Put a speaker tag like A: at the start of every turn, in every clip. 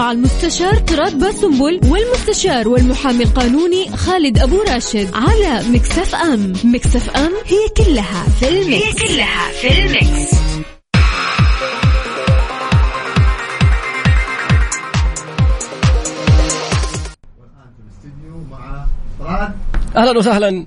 A: مع المستشار تراد باسنبل والمستشار والمحامي القانوني خالد أبو راشد على Mix FM Mix FM هي كلها في ال mix. هي كلها في ال
B: mix. أهلا وسهلا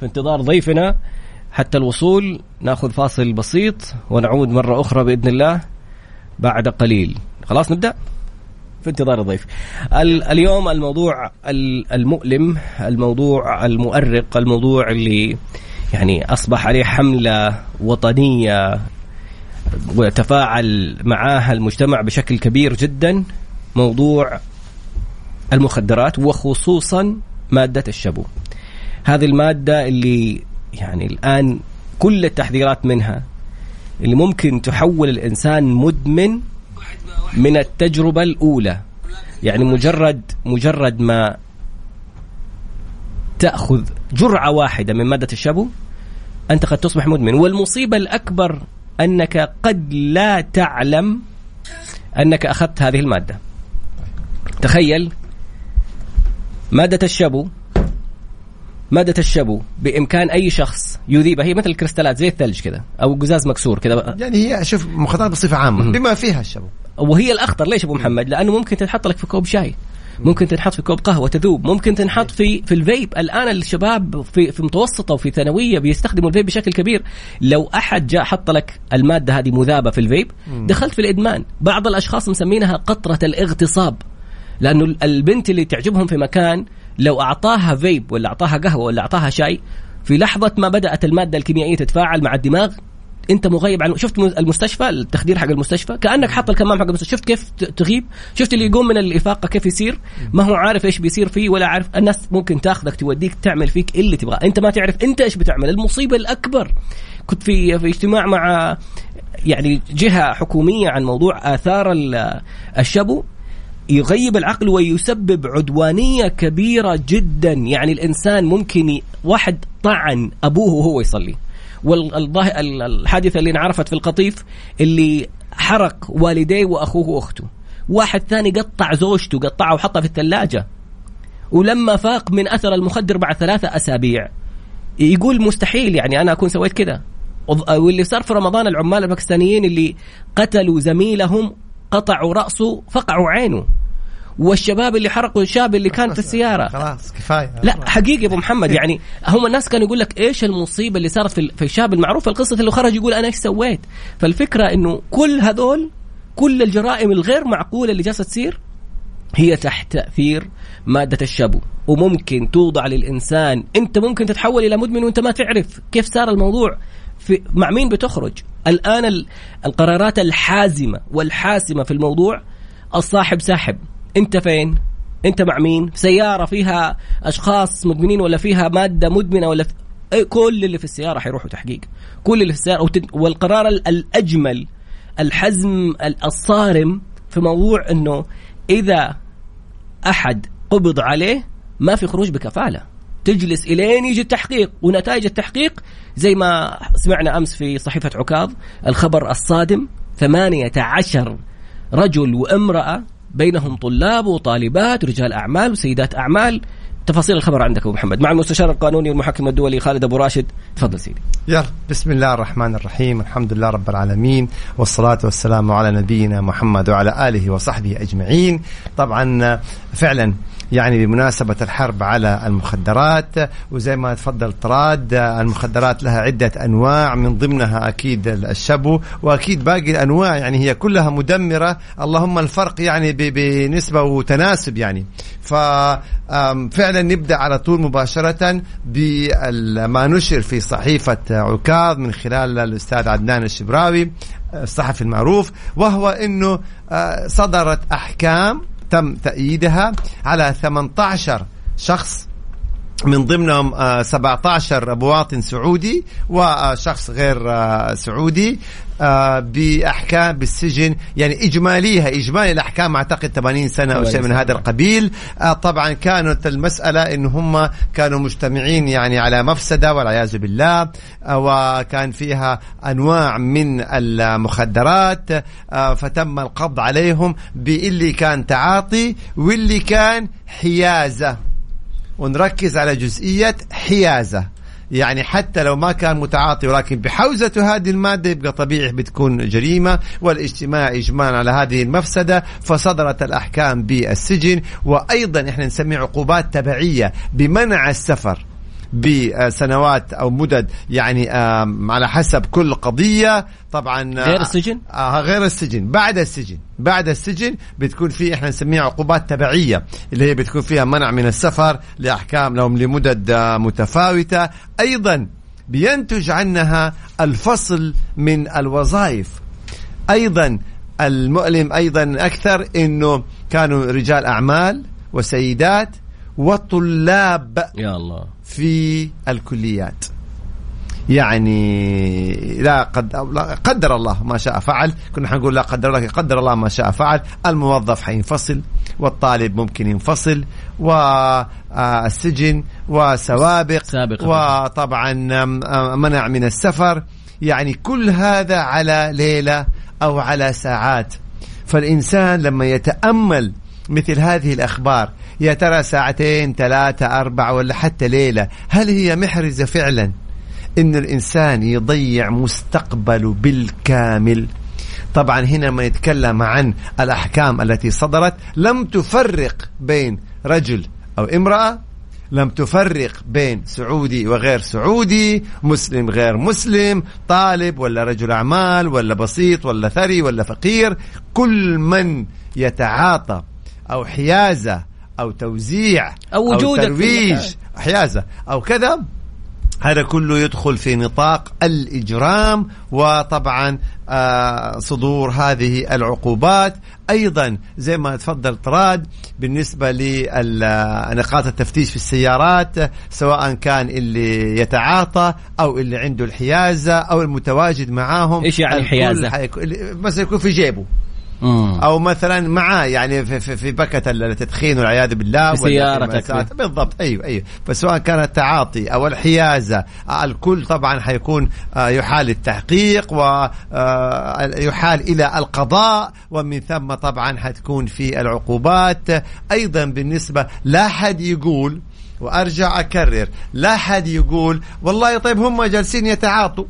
B: في انتظار ضيفنا. حتى الوصول ناخذ فاصل بسيط ونعود مرة أخرى بإذن الله بعد قليل. خلاص نبدأ؟ في انتظار الضيف. اليوم الموضوع المؤلم الموضوع المؤرق الموضوع اللي يعني أصبح عليه حملة وطنية وتفاعل معاها المجتمع بشكل كبير جدا موضوع المخدرات وخصوصا مادة الشبو هذه المادة اللي يعني الآن كل التحذيرات منها اللي ممكن تحول الإنسان مدمن من التجربة الأولى. يعني مجرد مجرد ما تأخذ جرعة واحدة من مادة الشابو أنت قد تصبح مدمن. والمصيبة الأكبر أنك قد لا تعلم أنك أخذت هذه المادة. تخيل مادة الشابو مادة الشبو بإمكان أي شخص يذيبها. هي مثل الكريستالات زي الثلج كذا أو قزاز مكسور كذا
C: يعني هي شوف مخدرات بصفة عامة بما فيها الشبو.
B: وهي الأخطر. ليش أبو محمد؟ لأنه ممكن تنحط لك في كوب شاي ممكن تنحط في كوب قهوة تذوب ممكن تنحط في في الفيب. الآن الشباب في في متوسطة وفي ثانوية بيستخدموا الفيب بشكل كبير. لو أحد جاء حط لك المادة هذه مذابة في الفيب دخلت في الإدمان. بعض الأشخاص مسمينها قطرة الاغتصاب لأنه البنت اللي تعجبهم في مكان لو أعطاها فيب ولا أعطاها قهوة ولا أعطاها شاي في لحظة ما بدأت المادة الكيميائية تتفاعل مع الدماغ أنت مغيب عن شفت المستشفى التخدير حق المستشفى؟ كأنك حاط الكمام حق المستشفى. شفت كيف تغيب؟ شفت اللي يقوم من الإفاقة كيف يصير؟ ما هو عارف إيش بيصير فيه ولا عارف. الناس ممكن تاخذك توديك تعمل فيك اللي تبغاه. أنت ما تعرف أنت إيش بتعمل. المصيبة الأكبر. كنت في في اجتماع مع يعني جهة حكومية عن موضوع آثار الشبو يغيب العقل ويسبب عدوانية كبيرة جدا. يعني الإنسان ممكن واحد طعن أبوه وهو يصلي. والحادثة اللي انعرفت في القطيف اللي حرق والديه وأخوه وأخته. واحد ثاني قطع زوجته قطعها وحطها في الثلاجة. ولما فاق من أثر المخدر بعد ثلاثة أسابيع يقول مستحيل يعني أنا أكون سويت كذا واللي صار في رمضان العمال الباكستانيين اللي قتلوا زميلهم قطعوا رأسه فقعوا عينه. والشباب اللي حرقوا الشاب اللي كان في السيارة.
C: خلاص كفاية.
B: لا حقيقي أبو محمد يعني هم الناس كانوا يقول لك إيش المصيبة اللي صارت في الشاب المعروف؟ القصة اللي خرج يقول أنا إيش سويت؟ فالفكرة إنه كل هذول كل الجرائم الغير معقولة اللي جالسة تصير هي تحت تأثير مادة الشبو وممكن توضع للإنسان أنت ممكن تتحول إلى مدمن وأنت ما تعرف كيف صار الموضوع. في مع مين بتخرج؟ الآن القرارات الحازمة والحاسمة في الموضوع الصاحب ساحب. أنت فين؟ أنت مع مين؟ سيارة فيها أشخاص مدمنين ولا فيها مادة مدمنة ولا في... كل اللي في السيارة حيروحوا تحقيق. كل اللي في السيارة والقرار الأجمل الحزم الصارم في موضوع إنه إذا أحد قبض عليه ما في خروج بكفالة. تجلس إلين يجي التحقيق. ونتائج التحقيق زي ما سمعنا أمس في صحيفة عكاظ الخبر الصادم ثمانية عشر رجل وامرأة بينهم طلاب وطالبات ورجال أعمال وسيدات أعمال. تفاصيل الخبر عندك أبو محمد. مع المستشار القانوني والمحكم الدولي خالد أبو راشد. تفضل سيدي.
C: يلا بسم الله الرحمن الرحيم. الحمد لله رب العالمين والصلاة والسلام على نبينا محمد وعلى آله وصحبه أجمعين. طبعا فعلا يعني بمناسبة الحرب على المخدرات وزي ما تفضل طراد المخدرات لها عدة أنواع من ضمنها أكيد الشبو وأكيد باقي الأنواع يعني هي كلها مدمرة. اللهم الفرق يعني بنسبة وتناسب يعني. ففعلا نبدأ على طول مباشرة بما نشر في صحيفة عكاظ من خلال الأستاذ عدنان الشبراوي الصحفي المعروف وهو أنه صدرت أحكام تم تأييدها على 18 شخص من ضمنهم 17 مواطن سعودي وشخص غير سعودي آه، بأحكام بالسجن يعني إجماليها إجمالي الأحكام أعتقد 80 سنة أو شيء من هذا القبيل. آه، طبعا كانت المسألة إن هم كانوا مجتمعين يعني على مفسدة والعياذ بالله آه، وكان فيها أنواع من المخدرات فتم القبض عليهم باللي كان تعاطي واللي كان حيازة. ونركز على جزئية حيازة. يعني حتى لو ما كان متعاطي ولكن بحوزته هذه المادة يبقى طبيعي بتكون جريمة والاجتماع إجمالا على هذه المفسدة فصدرت الأحكام بالسجن. وأيضا إحنا نسمي عقوبات تبعية بمنع السفر. بسنوات أو مدد يعني على حسب كل قضية. طبعا
B: غير السجن؟
C: آه غير السجن. بعد السجن بعد السجن بتكون في إحنا نسميها عقوبات تبعية اللي هي بتكون فيها منع من السفر لأحكام لهم لمدد آه، متفاوتة. أيضا بينتج عنها الفصل من الوظائف. أيضا المؤلم أيضا أكثر إنه كانوا رجال أعمال وسيدات وطلاب.
B: يا الله.
C: في الكليات. يعني لا قد لا قدر الله ما شاء فعل. كنا حنقول لا قدر الله قدر الله ما شاء فعل. الموظف حينفصل والطالب ممكن ينفصل والسجن وسوابق
B: سابق
C: وطبعا منع من السفر. يعني كل هذا على ليلة أو على ساعات. فالإنسان لما يتأمل مثل هذه الأخبار. يا ترى ساعتين ثلاثة أربعة ولا حتى ليلة هل هي محرزة فعلا؟ إن الإنسان يضيع مستقبله بالكامل. طبعا هنا ما يتكلم عن الأحكام التي صدرت. لم تفرق بين رجل أو امرأة. لم تفرق بين سعودي وغير سعودي مسلم غير مسلم طالب ولا رجل أعمال ولا بسيط ولا ثري ولا فقير. كل من يتعاطى أو حيازة أو توزيع
B: أو وجودك
C: أو ترويج حيازة أو كذا. هذا كله يدخل في نطاق الإجرام وطبعا آه صدور هذه العقوبات. أيضا زي ما تفضل طراد بالنسبة لنقاط التفتيش في السيارات سواء كان اللي يتعاطى أو اللي عنده الحيازة أو المتواجد معاهم.
B: إيش يعني حيازة؟
C: مثلا يكون في جيبه. مم. أو مثلا معاه يعني في, في, في بكة التدخين والعياذ بالله
B: في سيارتك
C: بالضبط أيوه أيوه. فسواء كان التعاطي أو الحيازة الكل طبعا حيكون آه، يحال التحقيق ويحال آه، إلى القضاء ومن ثم طبعا حتكون في العقوبات. أيضا بالنسبة لا حد يقول وأرجع أكرر لا حد يقول والله طيب هم جالسين يتعاطوا.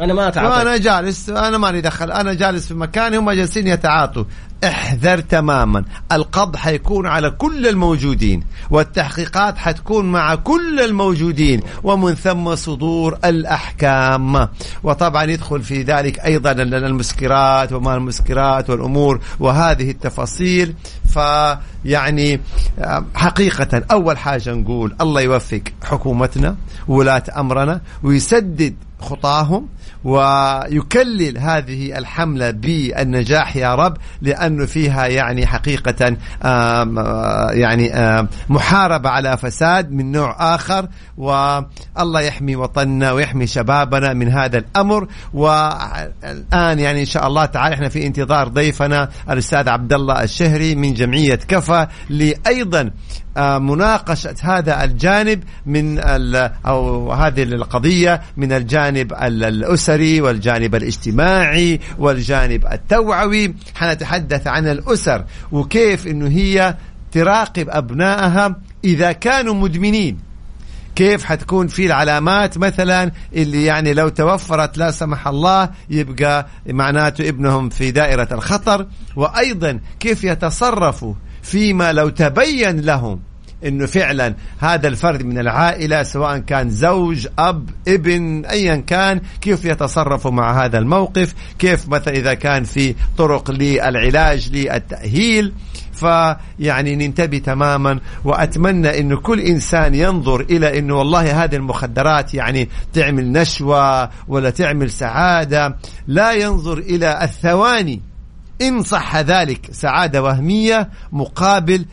B: أنا ما اتعاطى
C: أنا جالس أنا ماني دخل أنا جالس في مكاني هم جالسين يتعاطوا. احذر تماما. القبض حيكون على كل الموجودين والتحقيقات حتكون مع كل الموجودين ومن ثم صدور الأحكام. وطبعا يدخل في ذلك أيضا المسكرات وما المسكرات والأمور وهذه التفاصيل. فيعني حقيقة أول حاجة نقول الله يوفق حكومتنا ولاة أمرنا ويسدد خطاهم ويكلل هذه الحملة بالنجاح يا رب لأنه فيها يعني حقيقة يعني محاربة على فساد من نوع آخر والله يحمي وطننا ويحمي شبابنا من هذا الأمر. والآن يعني إن شاء الله تعالى إحنا في انتظار ضيفنا الأستاذ عبد الله الشهري من جمعية كفى لأيضا مناقشة هذا الجانب من أو هذه القضية من الجانب الأسري والجانب الاجتماعي والجانب التوعوي. حنتحدث عن الأسر وكيف أنه هي تراقب أبنائها إذا كانوا مدمنين. كيف حتكون في العلامات مثلا اللي يعني لو توفرت لا سمح الله يبقى معناته ابنهم في دائرة الخطر. وأيضا كيف يتصرفوا فيما لو تبين لهم إنه فعلا هذا الفرد من العائلة سواء كان زوج أب ابن ايا كان كيف يتصرفوا مع هذا الموقف؟ كيف مثلا إذا كان في طرق للعلاج للتأهيل؟ فيعني ننتبه تماما وأتمنى انه كل إنسان ينظر إلى إنه والله هذه المخدرات يعني تعمل نشوة ولا تعمل سعادة. لا ينظر إلى الثواني. إن صح ذلك سعادة وهمية مقابل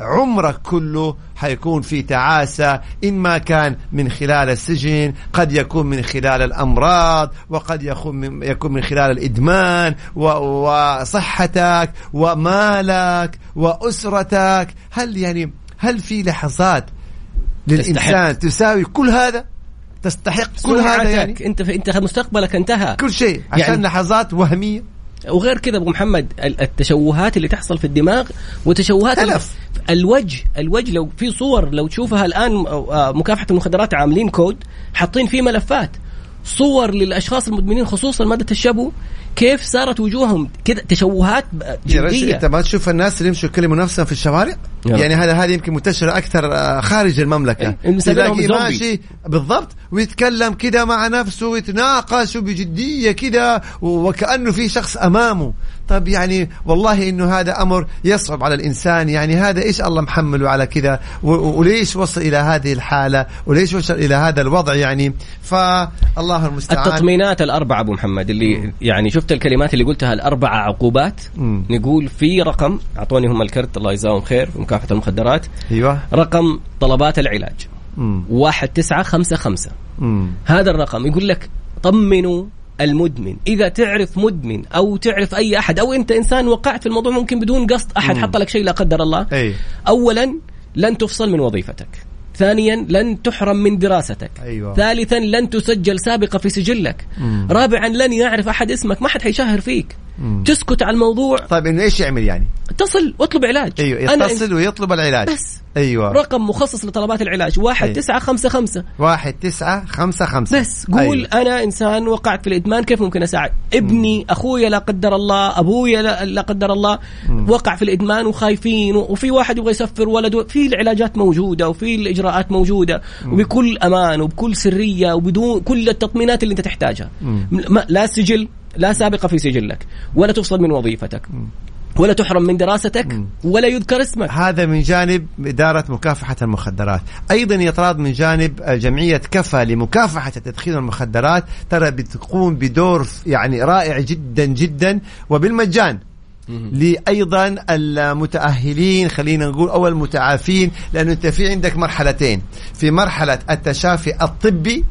C: عمرك كله حيكون في تعاسة إن ما كان من خلال السجن قد يكون من خلال الأمراض وقد يكون من, يكون من خلال الإدمان وصحتك ومالك وأسرتك. هل يعني هل في لحظات للإنسان تستحق. تساوي كل هذا؟ تستحق كل هذا يعني؟
B: أنت أنت مستقبلك انتهى.
C: كل شيء عشان يعني لحظات وهمية.
B: وغير كذا أبو محمد التشوهات اللي تحصل في الدماغ وتشوهات
C: تلف.
B: الوجه الوجه لو في صور لو تشوفها الآن آه، مكافحة المخدرات عاملين كود حاطين فيه ملفات صور للأشخاص المدمنين خصوصا مادة الشابو كيف صارت وجوههم كذا تشوهات
C: جديه أنت ما تشوف الناس اللي يمشوا يكلموا نفسهم في الشوارع؟ يلا. يعني هذا هذه يمكن منتشرة أكثر آه، خارج
B: المملكة. تلاقيه ماشي
C: بالضبط ويتكلم كذا مع نفسه ويتناقش بجديه كذا وكأنه في شخص أمامه. طب يعني والله إنه هذا أمر يصعب على الإنسان. يعني هذا إيش الله محمله على كذا؟ وليش وصل إلى هذه الحالة؟ وليش وصل إلى هذا الوضع يعني؟ فالله المستعان.
B: التطمينات الأربعة أبو محمد اللي يعني شفت الكلمات اللي قلتها الأربعة عقوبات. م. نقول في رقم أعطوني هم الكرت الله يجزاهم خير في مكافحة المخدرات.
C: أيوه.
B: رقم طلبات العلاج. م. واحد تسعة خمسة خمسة. م. هذا الرقم يقول لك طمنوا المدمن. إذا تعرف مدمن أو تعرف أي أحد أو أنت إنسان وقعت في الموضوع ممكن بدون قصد أحد حط لك شيء لا قدر الله.
C: أي.
B: اولا لن تفصل من وظيفتك. ثانيا لن تحرم من دراستك.
C: أيوة.
B: ثالثا لن تسجل سابقة في سجلك. مم. رابعا لن يعرف أحد اسمك. ما حد حيشهر فيك. مم. تسكت على الموضوع
C: طيب إنه إيش يعمل يعني؟
B: اتصل واطلب علاج
C: أيوه يتصل ويطلب العلاج
B: بس
C: أيوه
B: رقم مخصص لطلبات العلاج واحد أيوة. تسعة خمسة خمسة
C: واحد تسعة خمسة خمسة
B: بس قول أيوة. أنا إنسان وقعت في الإدمان كيف ممكن أساعد؟ ابني مم. أخويا لا قدر الله أبويا لا, لا قدر الله مم. وقع في الإدمان وخايفين وفي واحد يبغى يسفر ولده في العلاجات موجودة وفي الإجراءات موجودة مم. وبكل أمان وبكل سرية وبدون كل التطمينات اللي أنت تحتاجها لا سجل لا سابقة في سجلك ولا تفصل من وظيفتك ولا تحرم من دراستك ولا يذكر اسمك.
C: هذا من جانب إدارة مكافحة المخدرات. أيضا يطراد من جانب جمعية كفى لمكافحة تدخين المخدرات ترى بتقوم بدور يعني رائع جدا جدا وبالمجان. لايضا المتأهلين خلينا نقول أو المتعافين لأنه أنت في عندك مرحلتين. في مرحلة التشافي الطبي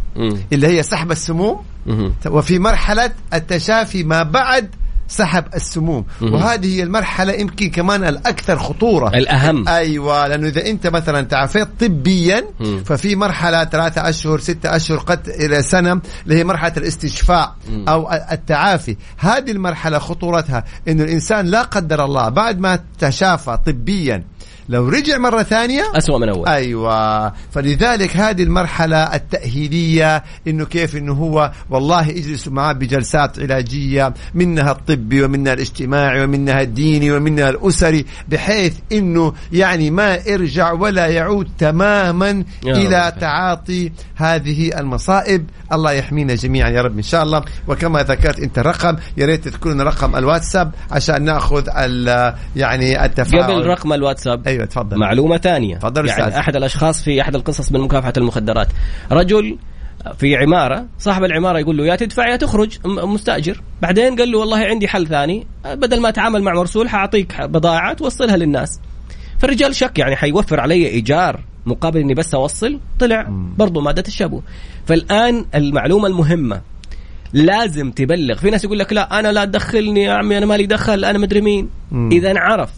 C: اللي هي سحب السموم وفي مرحلة التشافي ما بعد سحب السموم مم. وهذه هي المرحلة يمكن كمان الأكثر خطورة
B: الأهم
C: أيوة لأنه إذا أنت مثلا تعافيت طبيا مم. ففي مرحلة ثلاثة أشهر ستة أشهر قد إلى سنة اللي هي مرحلة الاستشفاء مم. أو التعافي هذه المرحلة خطورتها أنه الإنسان لا قدر الله بعد ما تشافى طبيا لو رجع مرة ثانية؟
B: أسوأ من أول.
C: أيوة. فلذلك هذه المرحلة التأهيلية إنه كيف إنه هو والله اجلسوا معاه بجلسات علاجية منها الطبي ومنها الاجتماعي ومنها الديني ومنها الأسري بحيث إنه يعني ما يرجع ولا يعود تماما إلى رب. تعاطي هذه المصائب. الله يحمينا جميعا يا رب إن شاء الله. وكما ذكرت أنت الرقم يا ريت تذكرنا رقم الواتساب عشان نأخذ يعني التفاعل.
B: قبل رقم الواتساب.
C: أيوه تفضل.
B: معلومة ثانية.
C: تفضل
B: يعني أستاذ. أحد الأشخاص في أحد القصص من مكافحة المخدرات. رجل في عمارة صاحب العمارة يقول له يا تدفع يا تخرج مستأجر. بعدين قال له والله عندي حل ثاني. بدل ما أتعامل مع مرسول حأعطيك بضاعة توصلها للناس. فالرجال شك يعني حيوفر علي إيجار مقابل إني بس أوصل. طلع. برضو مادة الشابو. فالآن المعلومة المهمة. لازم تبلغ. في ناس يقول لك لا أنا لا تدخلني يا عمي أنا مالي دخل أنا مدري مين. إذا عرف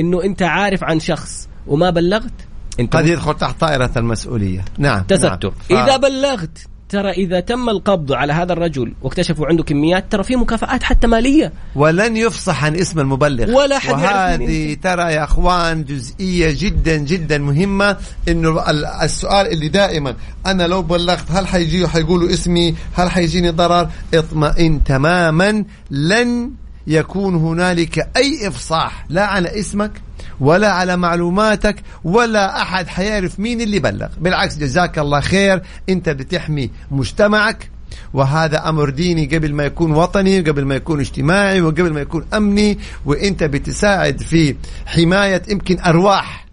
B: إنه أنت عارف عن شخص وما بلغت
C: انت قد يدخل تحت طائرة المسؤولية. نعم
B: تستر. نعم. إذا بلغت ترى إذا تم القبض على هذا الرجل واكتشفوا عنده كميات ترى في مكافآت حتى مالية.
C: ولن يفصح عن اسم المبلغ.
B: ولا حد
C: وهذه ترى يا أخوان جزئية جدا جدا مهمة إنه السؤال اللي دائما أنا لو بلغت هل حيجي حيقولوا اسمي؟ هل حيجيني ضرر؟ اطمئن تماما لن يكون هنالك أي إفصاح لا على اسمك ولا على معلوماتك ولا أحد حيعرف مين اللي بلغ. بالعكس جزاك الله خير. أنت بتحمي مجتمعك وهذا أمر ديني قبل ما يكون وطني قبل ما يكون اجتماعي وقبل ما يكون أمني. وأنت بتساعد في حماية يمكن أرواح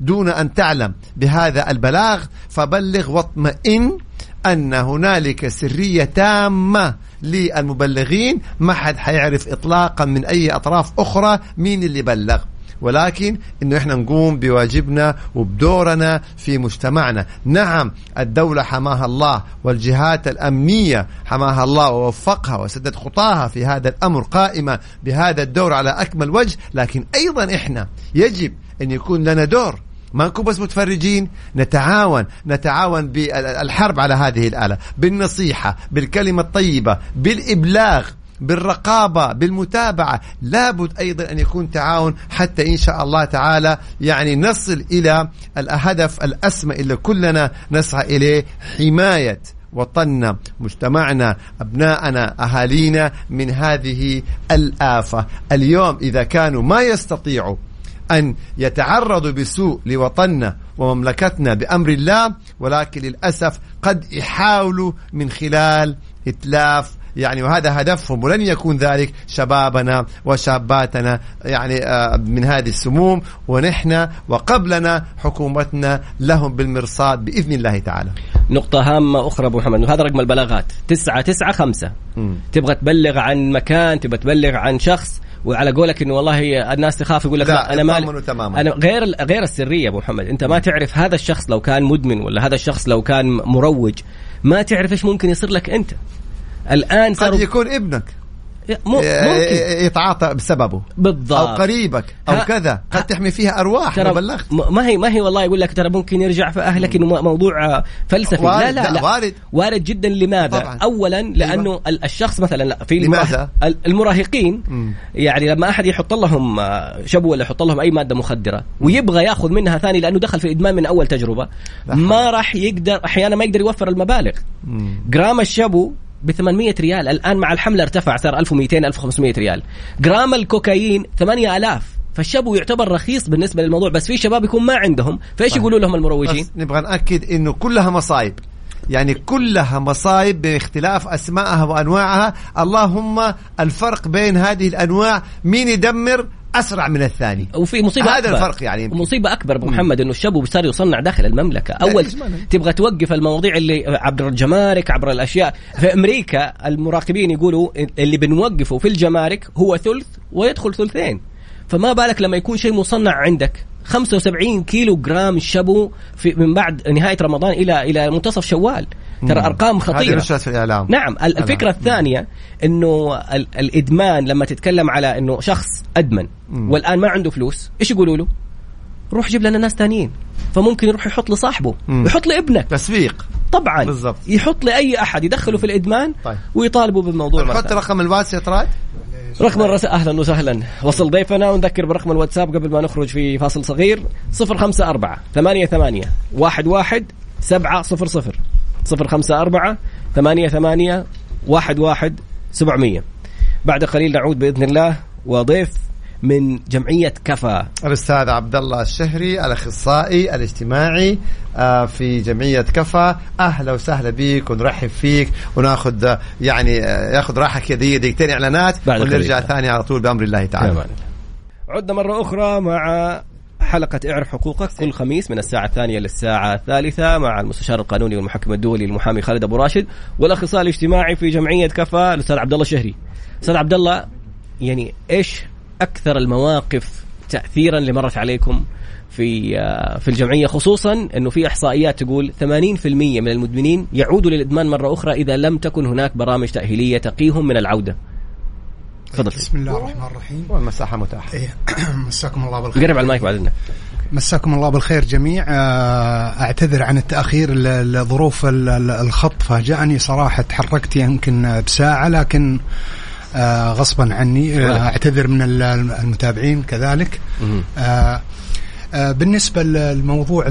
C: دون أن تعلم بهذا البلاغ. فبلغ واطمئن أن هنالك سرية تامة للمبلغين. ما حد حيعرف اطلاقا من أي أطراف أخرى مين اللي بلغ. ولكن إنه إحنا نقوم بواجبنا وبدورنا في مجتمعنا. نعم الدولة حماها الله والجهات الأمنية حماها الله ووفقها وسدد خطاها في هذا الأمر قائمة بهذا الدور على أكمل وجه. لكن أيضا إحنا يجب أن يكون لنا دور ما نكون بس متفرجين نتعاون نتعاون بالحرب على هذه الآلة بالنصيحة بالكلمة الطيبة بالإبلاغ بالرقابة بالمتابعة. لابد أيضا أن يكون تعاون حتى إن شاء الله تعالى يعني نصل إلى الهدف الأسمى اللي كلنا نسعى إليه حماية وطننا مجتمعنا أبناءنا أهالينا من هذه الآفة. اليوم إذا كانوا ما يستطيعوا أن يتعرضوا بسوء لوطننا ومملكتنا بأمر الله ولكن للأسف قد يحاولوا من خلال إتلاف يعني وهذا هدفهم ولن يكون ذلك شبابنا وشاباتنا يعني آه، من هذه السموم. ونحن وقبلنا حكومتنا لهم بالمرصاد بإذن الله تعالى.
B: نقطة هامة أخرى أبو محمد وهذا رقم البلاغات تسعة تسعة خمسة. تبغى تبلغ عن مكان تبغى تبلغ عن شخص وعلى قولك إنه والله الناس تخاف يقول لك
C: لا
B: أنا
C: ما تماما.
B: أنا غير غير السرية أبو محمد. أنت ما تعرف هذا الشخص لو كان مدمن ولا هذا الشخص لو كان مروج ماذا تعرف إيش ممكن يصير لك أنت.
C: الآن صار قد يكون ابنك. ممكن. يتعاطى بسببه.
B: بالضبط.
C: أو قريبك. أو كذا. قد تحمي فيها أرواح
B: ترى بلغت ما هي ما هي والله يقول لك ترى ممكن يرجع في أهلك إنه موضوع فلسفي. لا لا لا
C: وارد.
B: وارد جدا. لماذا؟ طبعا. اولا لأنه أيوة. الشخص مثلا لا في
C: لماذا؟
B: المراهقين مم. يعني لما أحد يحط لهم شبو ولا يحط لهم أي مادة مخدرة ويبغى يأخذ منها ثاني لأنه دخل في الادمان من أول تجربة ما راح يقدر أحيانا ما يقدر يوفر المبالغ. مم. جرام الشبو ب 800 ريال. الآن مع الحملة ارتفع صار 1200 1500 ريال. جرام الكوكايين 8000 فالشابو يعتبر رخيص بالنسبة للموضوع. بس في شباب يكون ما عندهم. فإيش طيب. يقولوا لهم المروجين؟
C: نبغى نأكد إنه كلها مصايب. يعني كلها مصايب باختلاف اسمائها وأنواعها. اللهم الفرق بين هذه الأنواع. مين يدمر؟ أسرع من الثاني.
B: وفي مصيبة
C: هذا أكبر. الفرق يعني.
B: مصيبة أكبر أبو محمد إنه الشابو صار يصنع داخل المملكة. أول تبغى توقف المواضيع اللي عبر الجمارك عبر الأشياء. في أمريكا المراقبين يقولوا اللي بنوقفه في الجمارك هو ثلث ويدخل ثلثين. فما بالك لما يكون شيء مصنع عندك؟ 75 كيلو جرام شابو في من بعد نهاية رمضان إلى إلى منتصف شوال. ترى أرقام خطيرة.
C: هذه في الإعلام.
B: نعم الفكرة نعم. الثانية إنه الإدمان لما تتكلم على إنه شخص أدمن مم. والآن ما عنده فلوس إيش يقولوا له؟ روح جيب لنا ناس ثانيين فممكن يروح يحط لصاحبه مم. يحط لابنك.
C: تسويق.
B: طبعا. بالضبط. يحط لأي أحد يدخله في الإدمان طيب. ويطالبوا بالموضوع
C: حط رقم الواتس يا طراد.
B: رقم الرسائل أهلا وسهلا. وصل ضيفنا ونذكر برقم الواتساب قبل ما نخرج في فاصل صغير. 054 ثمانية ثمانية واحد واحد سبعة صفر صفر صفر خمسة أربعة ثمانية ثمانية واحد واحد سبعمية. بعد قليل نعود بإذن الله. وضيف من جمعية كفا.
C: الأستاذ عبد الله الشهري الأخصائي الاجتماعي آه، في جمعية كفا. أهلا وسهلا بك ونرحب فيك وناخذ آه، يعني آه، ياخذ راحة كذا دقيقتين إعلانات ونرجع ثاني على طول بأمر الله تعالى.
B: عدنا مرة أخرى مع حلقة إعرف حقوقك كل خميس من الساعة الثانية للساعة الثالثة مع المستشار القانوني والمحكم الدولي المحامي خالد أبو راشد والأخصائي الاجتماعي في جمعية كفا الأستاذ عبد الله الشهري. أستاذ عبد الله يعني إيش أكثر المواقف تأثيرا اللي مرت عليكم في آه، في الجمعية خصوصا إنه في إحصائيات تقول 80% من المدمنين يعودوا للإدمان مرة أخرى إذا لم تكن هناك برامج تأهيلية تقيهم من العودة.
D: تفضل. بسم الله الرحمن الرحيم.
C: والمساحة متاحة.
D: إيه. مساكم الله بالخير.
B: قرب على المايك بعد
D: مساكم الله بالخير جميع آه، أعتذر عن التأخير لظروف الخط فاجأني صراحة تحركت يمكن بساعة لكن آه، غصبا عني. آه، أعتذر من المتابعين كذلك. بالنسبة للموضوع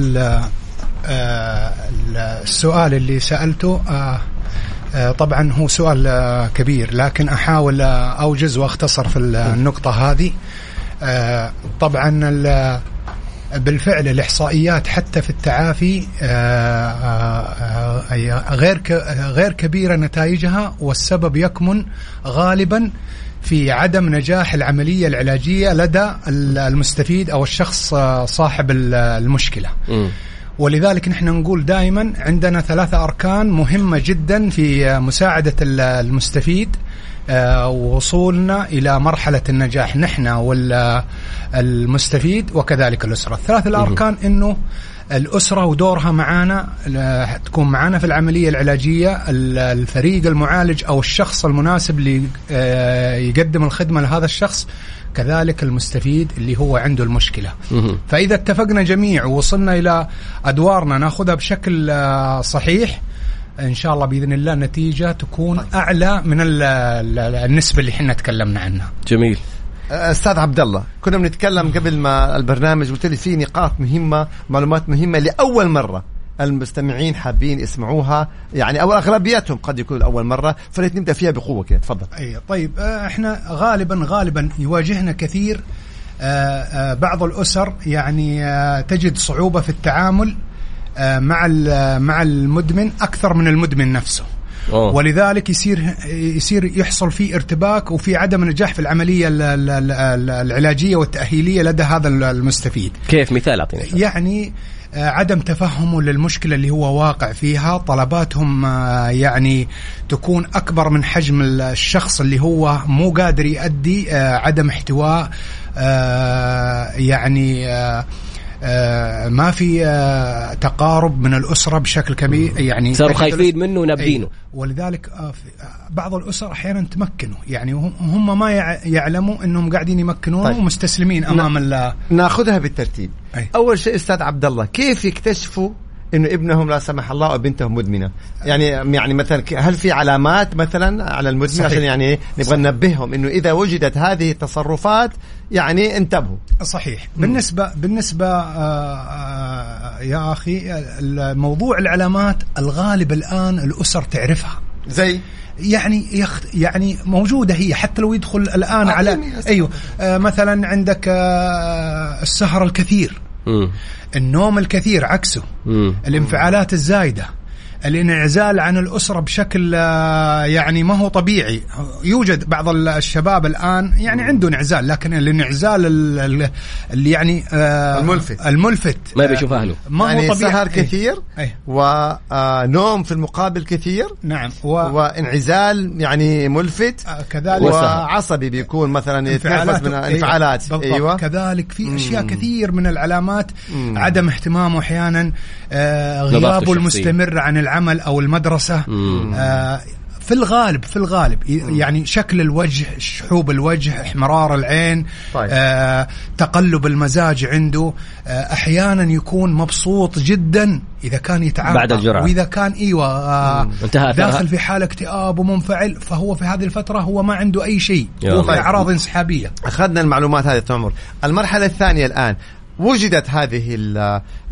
D: السؤال اللي سألته طبعا هو سؤال آه، كبير لكن أحاول آه، أوجز وأختصر في النقطة هذه. طبعا بالفعل الإحصائيات حتى في التعافي غير غير كبيرة نتائجها والسبب يكمن غالبا في عدم نجاح العملية العلاجية لدى المستفيد أو الشخص صاحب المشكلة. ولذلك نحن نقول دائما عندنا ثلاثة أركان مهمة جدا في مساعدة ال- المستفيد آه، ووصولنا إلى مرحلة النجاح نحن والمستفيد وكذلك الأسرة. الثلاث الأركان أنه الأسرة ودورها معانا تكون معانا في العملية العلاجية ال- الفريق المعالج أو الشخص المناسب اللي آه، يقدم الخدمة لهذا الشخص. كذلك المستفيد اللي هو عنده المشكلة.
B: مهم.
D: فإذا اتفقنا جميع ووصلنا إلى أدوارنا ناخذها بشكل آه، صحيح. إن شاء الله بإذن الله النتيجة تكون أعلى من ال- ال- النسبة اللي إحنا تكلمنا عنها.
B: جميل.
C: أستاذ عبد الله كنا بنتكلم قبل ما البرنامج قلت لي في نقاط مهمة معلومات مهمة لأول مرة. المستمعين حابين يسمعوها يعني أو أغلبيتهم قد يكون اول مرة فليت نبدأ فيها بقوة كده تفضل
D: أي طيب آه، إحنا غالبا غالبا يواجهنا كثير آه، آه، بعض الأسر يعني تجد صعوبة في التعامل مع ال- مع المدمن أكثر من المدمن نفسه
B: أوه.
D: ولذلك يصير يصير يحصل في ارتباك وفي عدم نجاح في العملية ال- ال- ال- العلاجية والتأهيلية لدى هذا المستفيد
B: كيف مثال أعطيني مثال.
D: يعني عدم تفهمه للمشكلة اللي هو واقع فيها. طلباتهم آه، يعني تكون أكبر من حجم الشخص اللي هو مو قادر يؤدي آه، عدم احتواء آه، يعني آه، آه، ما في آه، تقارب من الأسرة بشكل كبير يعني
B: صاروا خايفين منه ونابذينه.
D: أي. ولذلك آه، آه، بعض الأسر أحيانا تمكنوا يعني هم- ما يع- يعلموا إنهم قاعدين يمكنونه
C: طيب.
D: ومستسلمين أمام ال-
C: ناخذها بالترتيب
D: أي.
C: أول شيء أستاذ عبد الله كيف يكتشفوا إنه ابنهم لا سمح الله أو بنتهم مدمنة. يعني يعني مثلا هل في علامات مثلا على المدمن
D: صحيح.
C: عشان يعني نبغى ننبههم إنه إذا وجدت هذه التصرفات يعني انتبهوا.
D: صحيح. بالنسبة بالنسبة آه، آه، يا أخي الموضوع العلامات الغالب الآن الأسر تعرفها.
C: زي؟
D: يعني يخت يعني موجودة هي حتى لو يدخل الآن على. أيوه. آه، مثلا عندك آه، السهر الكثير. النوم الكثير عكسه. الانفعالات الزايدة. الانعزال عن الأسرة بشكل آه، يعني ما هو طبيعي. يوجد بعض ال- الشباب الآن يعني عنده انعزال لكن الانعزال ال- ال- اللي يعني آه،
C: الملفت.
D: الملفت.
B: ما
D: آه،
B: بيشوف أهله.
D: ما
C: يعني
D: هو طبيعي.
C: سهر
D: إيه.
C: كثير
D: إيه.
C: ونوم في المقابل كثير
D: نعم. و...
C: وانعزال يعني ملفت
D: آه، كذلك
C: وعصبي بيكون مثلا يتنفس من انفعالات.
D: بالضبط.
C: أيوه.
D: كذلك في أشياء كثير من العلامات
C: مم.
D: عدم اهتمامه أحيانا. آه غيابه
B: الشخصية.
D: المستمر عن العمل أو
B: المدرسة.
D: آه في الغالب في الغالب يعني شكل الوجه شحوب الوجه احمرار العين
C: طيب.
D: آه تقلب المزاج عنده آه أحيانا يكون مبسوط جدا إذا كان يتعاطى
B: بعد الجرعة.
D: وإذا كان إيوه آه
B: انتهى.
D: داخل في حاله اكتئاب ومنفعل فهو في هذه الفترة هو ما عنده أي شيء هو. في أعراض انسحابية
C: أخذنا المعلومات هذه عمر المرحلة الثانية الآن وجدت هذه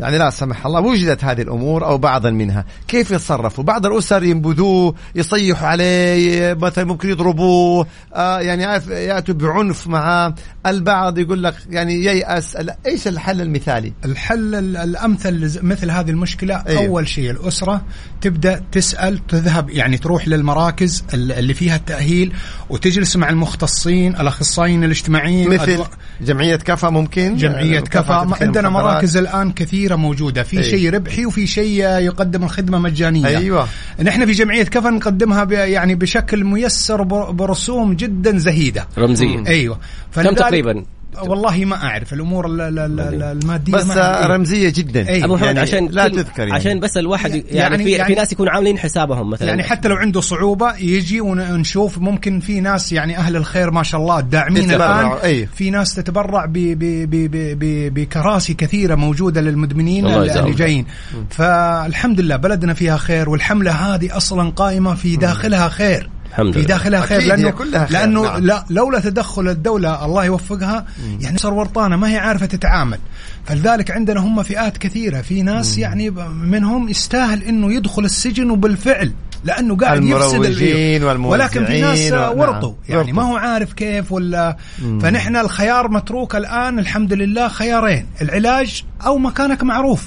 C: يعني لا سمح الله وجدت هذه الأمور أو بعضا منها. كيف يتصرفوا؟ بعض الأسر ينبذوه يصيحوا عليه مثلا ممكن يضربوه آه يعني يأتوا بعنف معاه البعض يقول لك يعني ييأس. إيش الحل المثالي؟
D: الحل ال- الأمثل مثل هذه المشكلة
C: أيوه.
D: أول شيء الأسرة تبدأ تسأل تذهب يعني تروح للمراكز ال- اللي فيها التأهيل وتجلس مع المختصين الأخصائيين الاجتماعيين
C: مثل
D: أدو-
C: جمعية كفى ممكن؟
D: جمعية كفى ما-
C: تدخل
D: عندنا
C: المخدرات.
D: مراكز الآن كثيرة موجودة في
C: أي.
D: شيء ربحي وفي شيء يقدم الخدمة مجانية
C: أيوة.
D: نحن في جمعية كفى نقدمها ب- يعني بشكل ميسر بر- برسوم جدا زهيدة
B: رمزيا
D: أيوه
B: كم تقريبا
D: والله ما أعرف الأمور ال- ال- ال- المادية
C: بس. آه، رمزية جدا.
D: أي.
B: أبو محمد
C: يعني
B: عشان
C: لا تذكر يعني.
B: عشان بس الواحد يعني,
D: يعني-
B: في, في
D: يعني-
B: ناس يكونوا عاملين حسابهم مثلا.
D: يعني حتى لو عنده صعوبة يجي ونشوف ممكن في ناس يعني أهل الخير ما شاء الله الداعمين
C: تتبرع،
D: الآن.
C: أي.
D: في ناس تتبرع ب- ب- ب- ب- ب- بكراسي كثيرة موجودة للمدمنين اللي جايين. فالحمد لله بلدنا فيها خير والحملة هذه أصلا قائمة في داخلها خير.
B: الحمد
D: في
B: لله.
D: داخلها خير لأنه
C: كلها خير،
D: لأنه
C: نعم.
D: لا لولا تدخل الدولة الله يوفقها يعني صار ورطانة ما هي عارفة تتعامل. فلذلك عندنا هم فئات كثيرة في ناس يعني ب- منهم يستاهل إنه يدخل السجن وبالفعل لأنه قاعد يفسد ولكن في ناس
C: والموزعين و-
D: ورطوا
C: نعم،
D: يعني
C: ورطوا.
D: ما هو عارف كيف ولا. فنحن الخيار متروك الآن الحمد لله خيارين العلاج أو مكانك معروف.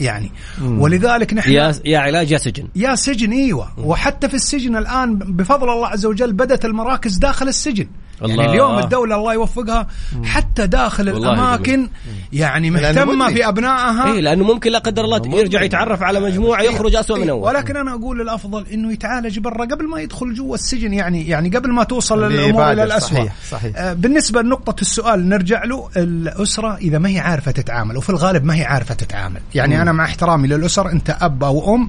D: يعني. ولذلك نحن
B: يا يا علاج يا سجن.
D: يا سجن إيوه. وحتى في السجن الآن بفضل الله عز وجل بدأت المراكز داخل السجن. يعني
B: الله.
D: اليوم الدولة الله يوفقها حتى داخل
B: والله
D: الأماكن يعني
C: لأنه.
D: في أبنائها.
B: إيه لأنه ممكن لا قدر الله يرجع يتعرف على مجموعة يخرج اسوء من
D: إيه،
B: أول.
D: ولكن أنا أقول الأفضل إنه يتعالج برا قبل ما يدخل جوا السجن يعني يعني قبل ما توصل إلى
C: يبادر،
D: الاسوء
C: صحيح، صحيح.
D: آه، بالنسبة لنقطة السؤال نرجع له الأسرة إذا ما هي عارفة تتعامل وفي الغالب ما هي عارفة تتعامل. يعني أنا مع احترامي للأسر أنت أب أو أم